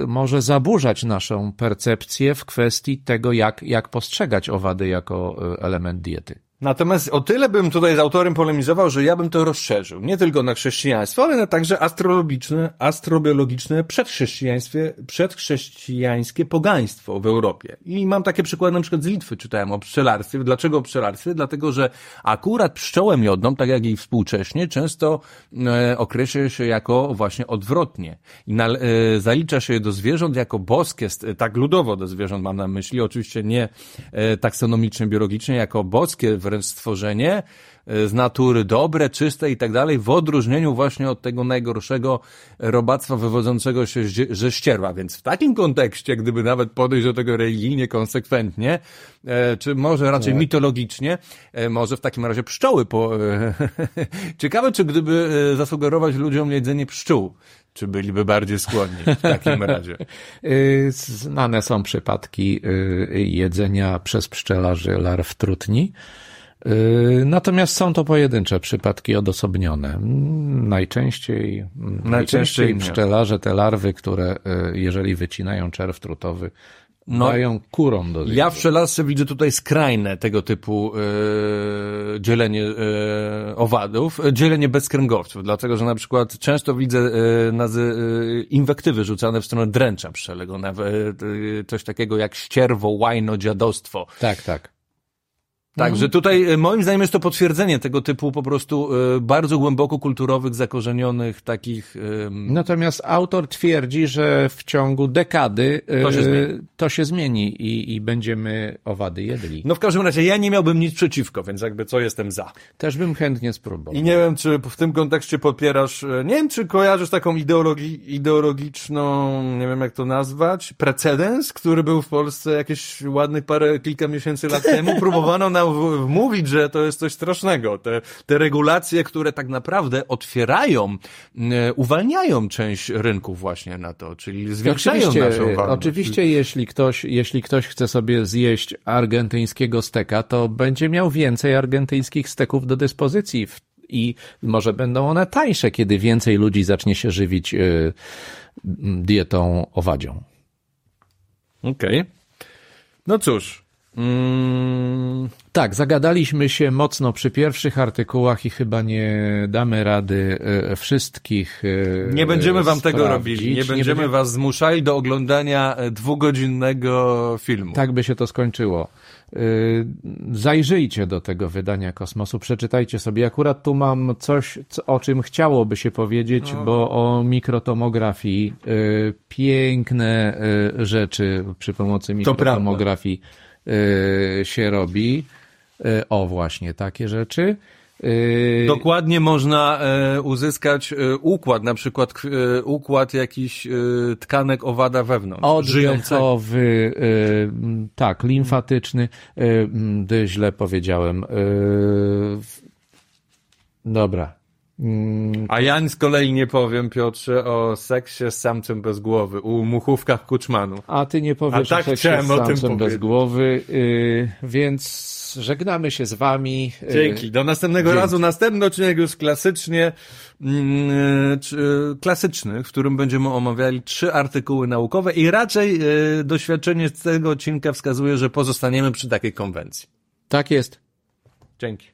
y, może zaburzać naszą percepcję w kwestii tego, jak, jak postrzegać owady jako y, element diety. Natomiast o tyle bym tutaj z autorem polemizował, że ja bym to rozszerzył. Nie tylko na chrześcijaństwo, ale na także astrologiczne, astrobiologiczne przedchrześcijaństwie, przedchrześcijańskie pogaństwo w Europie. I mam takie przykłady na przykład z Litwy, czytałem o pszczelarstwie. Dlaczego o pszczelarstwie? Dlatego, że akurat pszczołę miodną, tak jak i współcześnie, często e, określa się jako właśnie odwrotnie. I na, e, zalicza się je do zwierząt jako boskie, tak ludowo do zwierząt mam na myśli, oczywiście nie e, taksonomicznie, biologicznie, jako boskie wręcz stworzenie, e, z natury dobre, czyste i tak dalej, w odróżnieniu właśnie od tego najgorszego robactwa wywodzącego się ze ścierła. Więc w takim kontekście, gdyby nawet podejść do tego religijnie, konsekwentnie, e, czy może raczej mitologicznie, e, może w takim razie pszczoły po... Ciekawe, czy gdyby zasugerować ludziom jedzenie pszczół, czy byliby bardziej skłonni w takim razie. Znane są przypadki jedzenia przez pszczelarzy larw trutni. Y, Natomiast są to pojedyncze przypadki odosobnione. Mm, Najczęściej, mm, najczęściej nie. pszczelarze te larwy, które y, jeżeli wycinają czerw trutowy, No. dają kurom do Ja zjedzenia. w pszczelarstwie widzę tutaj skrajne tego typu e, dzielenie e, owadów, e, dzielenie bezkręgowców, dlatego że na przykład często widzę e, nazy, e, inwektywy rzucane w stronę dręcza pszczelego, nawet e, coś takiego jak ścierwo, łajno, dziadostwo. Tak, tak. Także tutaj e, moim zdaniem jest to potwierdzenie tego typu po prostu e, bardzo głęboko kulturowych, zakorzenionych takich e, Natomiast autor twierdzi, że w ciągu dekady y, To się zmieni. to się zmieni i, i będziemy owady jedli. No w każdym razie ja nie miałbym nic przeciwko, więc jakby co jestem za. Też bym chętnie spróbował. I nie wiem, czy w tym kontekście popierasz, e, nie wiem, czy kojarzysz taką ideologi, ideologiczną, nie wiem jak to nazwać, precedens, który był w Polsce jakieś ładnych parę, kilka miesięcy lat temu. Próbowano nam wmówić, że to jest coś strasznego. Te, te regulacje, które tak naprawdę otwierają, e, uwalniają część rynków właśnie na to, czyli zwiększają Oczywiście, naszą walność. oczywiście jeśli ktoś, jeśli ktoś chce sobie zjeść argentyńskiego steka, to będzie miał więcej argentyńskich steków do dyspozycji w- i może będą one tańsze, kiedy więcej ludzi zacznie się żywić y, dietą owadzią. Okej. No cóż. Mm, Tak, zagadaliśmy się mocno przy pierwszych artykułach i chyba nie damy rady e, wszystkich. e, Nie będziemy wam tego sprawdzić. robili. Nie będziemy was zmuszali do oglądania e, dwugodzinnego filmu. Tak by się to skończyło. Zajrzyjcie do tego wydania Kosmosu, przeczytajcie sobie. Akurat tu mam coś, co- o czym chciałoby się powiedzieć, No. bo o mikrotomografii, piękne rzeczy przy pomocy mikrotomografii y, się robi. Y, O, właśnie takie rzeczy. Y, Dokładnie można e, uzyskać e, układ, na przykład e, układ jakiś tkanek owada wewnątrz. Oddechowy, y, tak, limfatyczny, y, źle powiedziałem. Y, A ja z kolei nie powiem, Piotrze, o seksie z samcem bez głowy, u muchówkach Kuczmanu. A ty nie powiesz A tak o seksie z samcem bez głowy, yy, więc żegnamy się z wami. Yy, Dzięki. Do następnego Dzięki. razu. Następny odcinek już klasycznie, mm, klasyczny, w którym będziemy omawiali trzy artykuły naukowe i raczej e, doświadczenie z tego odcinka wskazuje, że pozostaniemy przy takiej konwencji. Tak jest. Dzięki.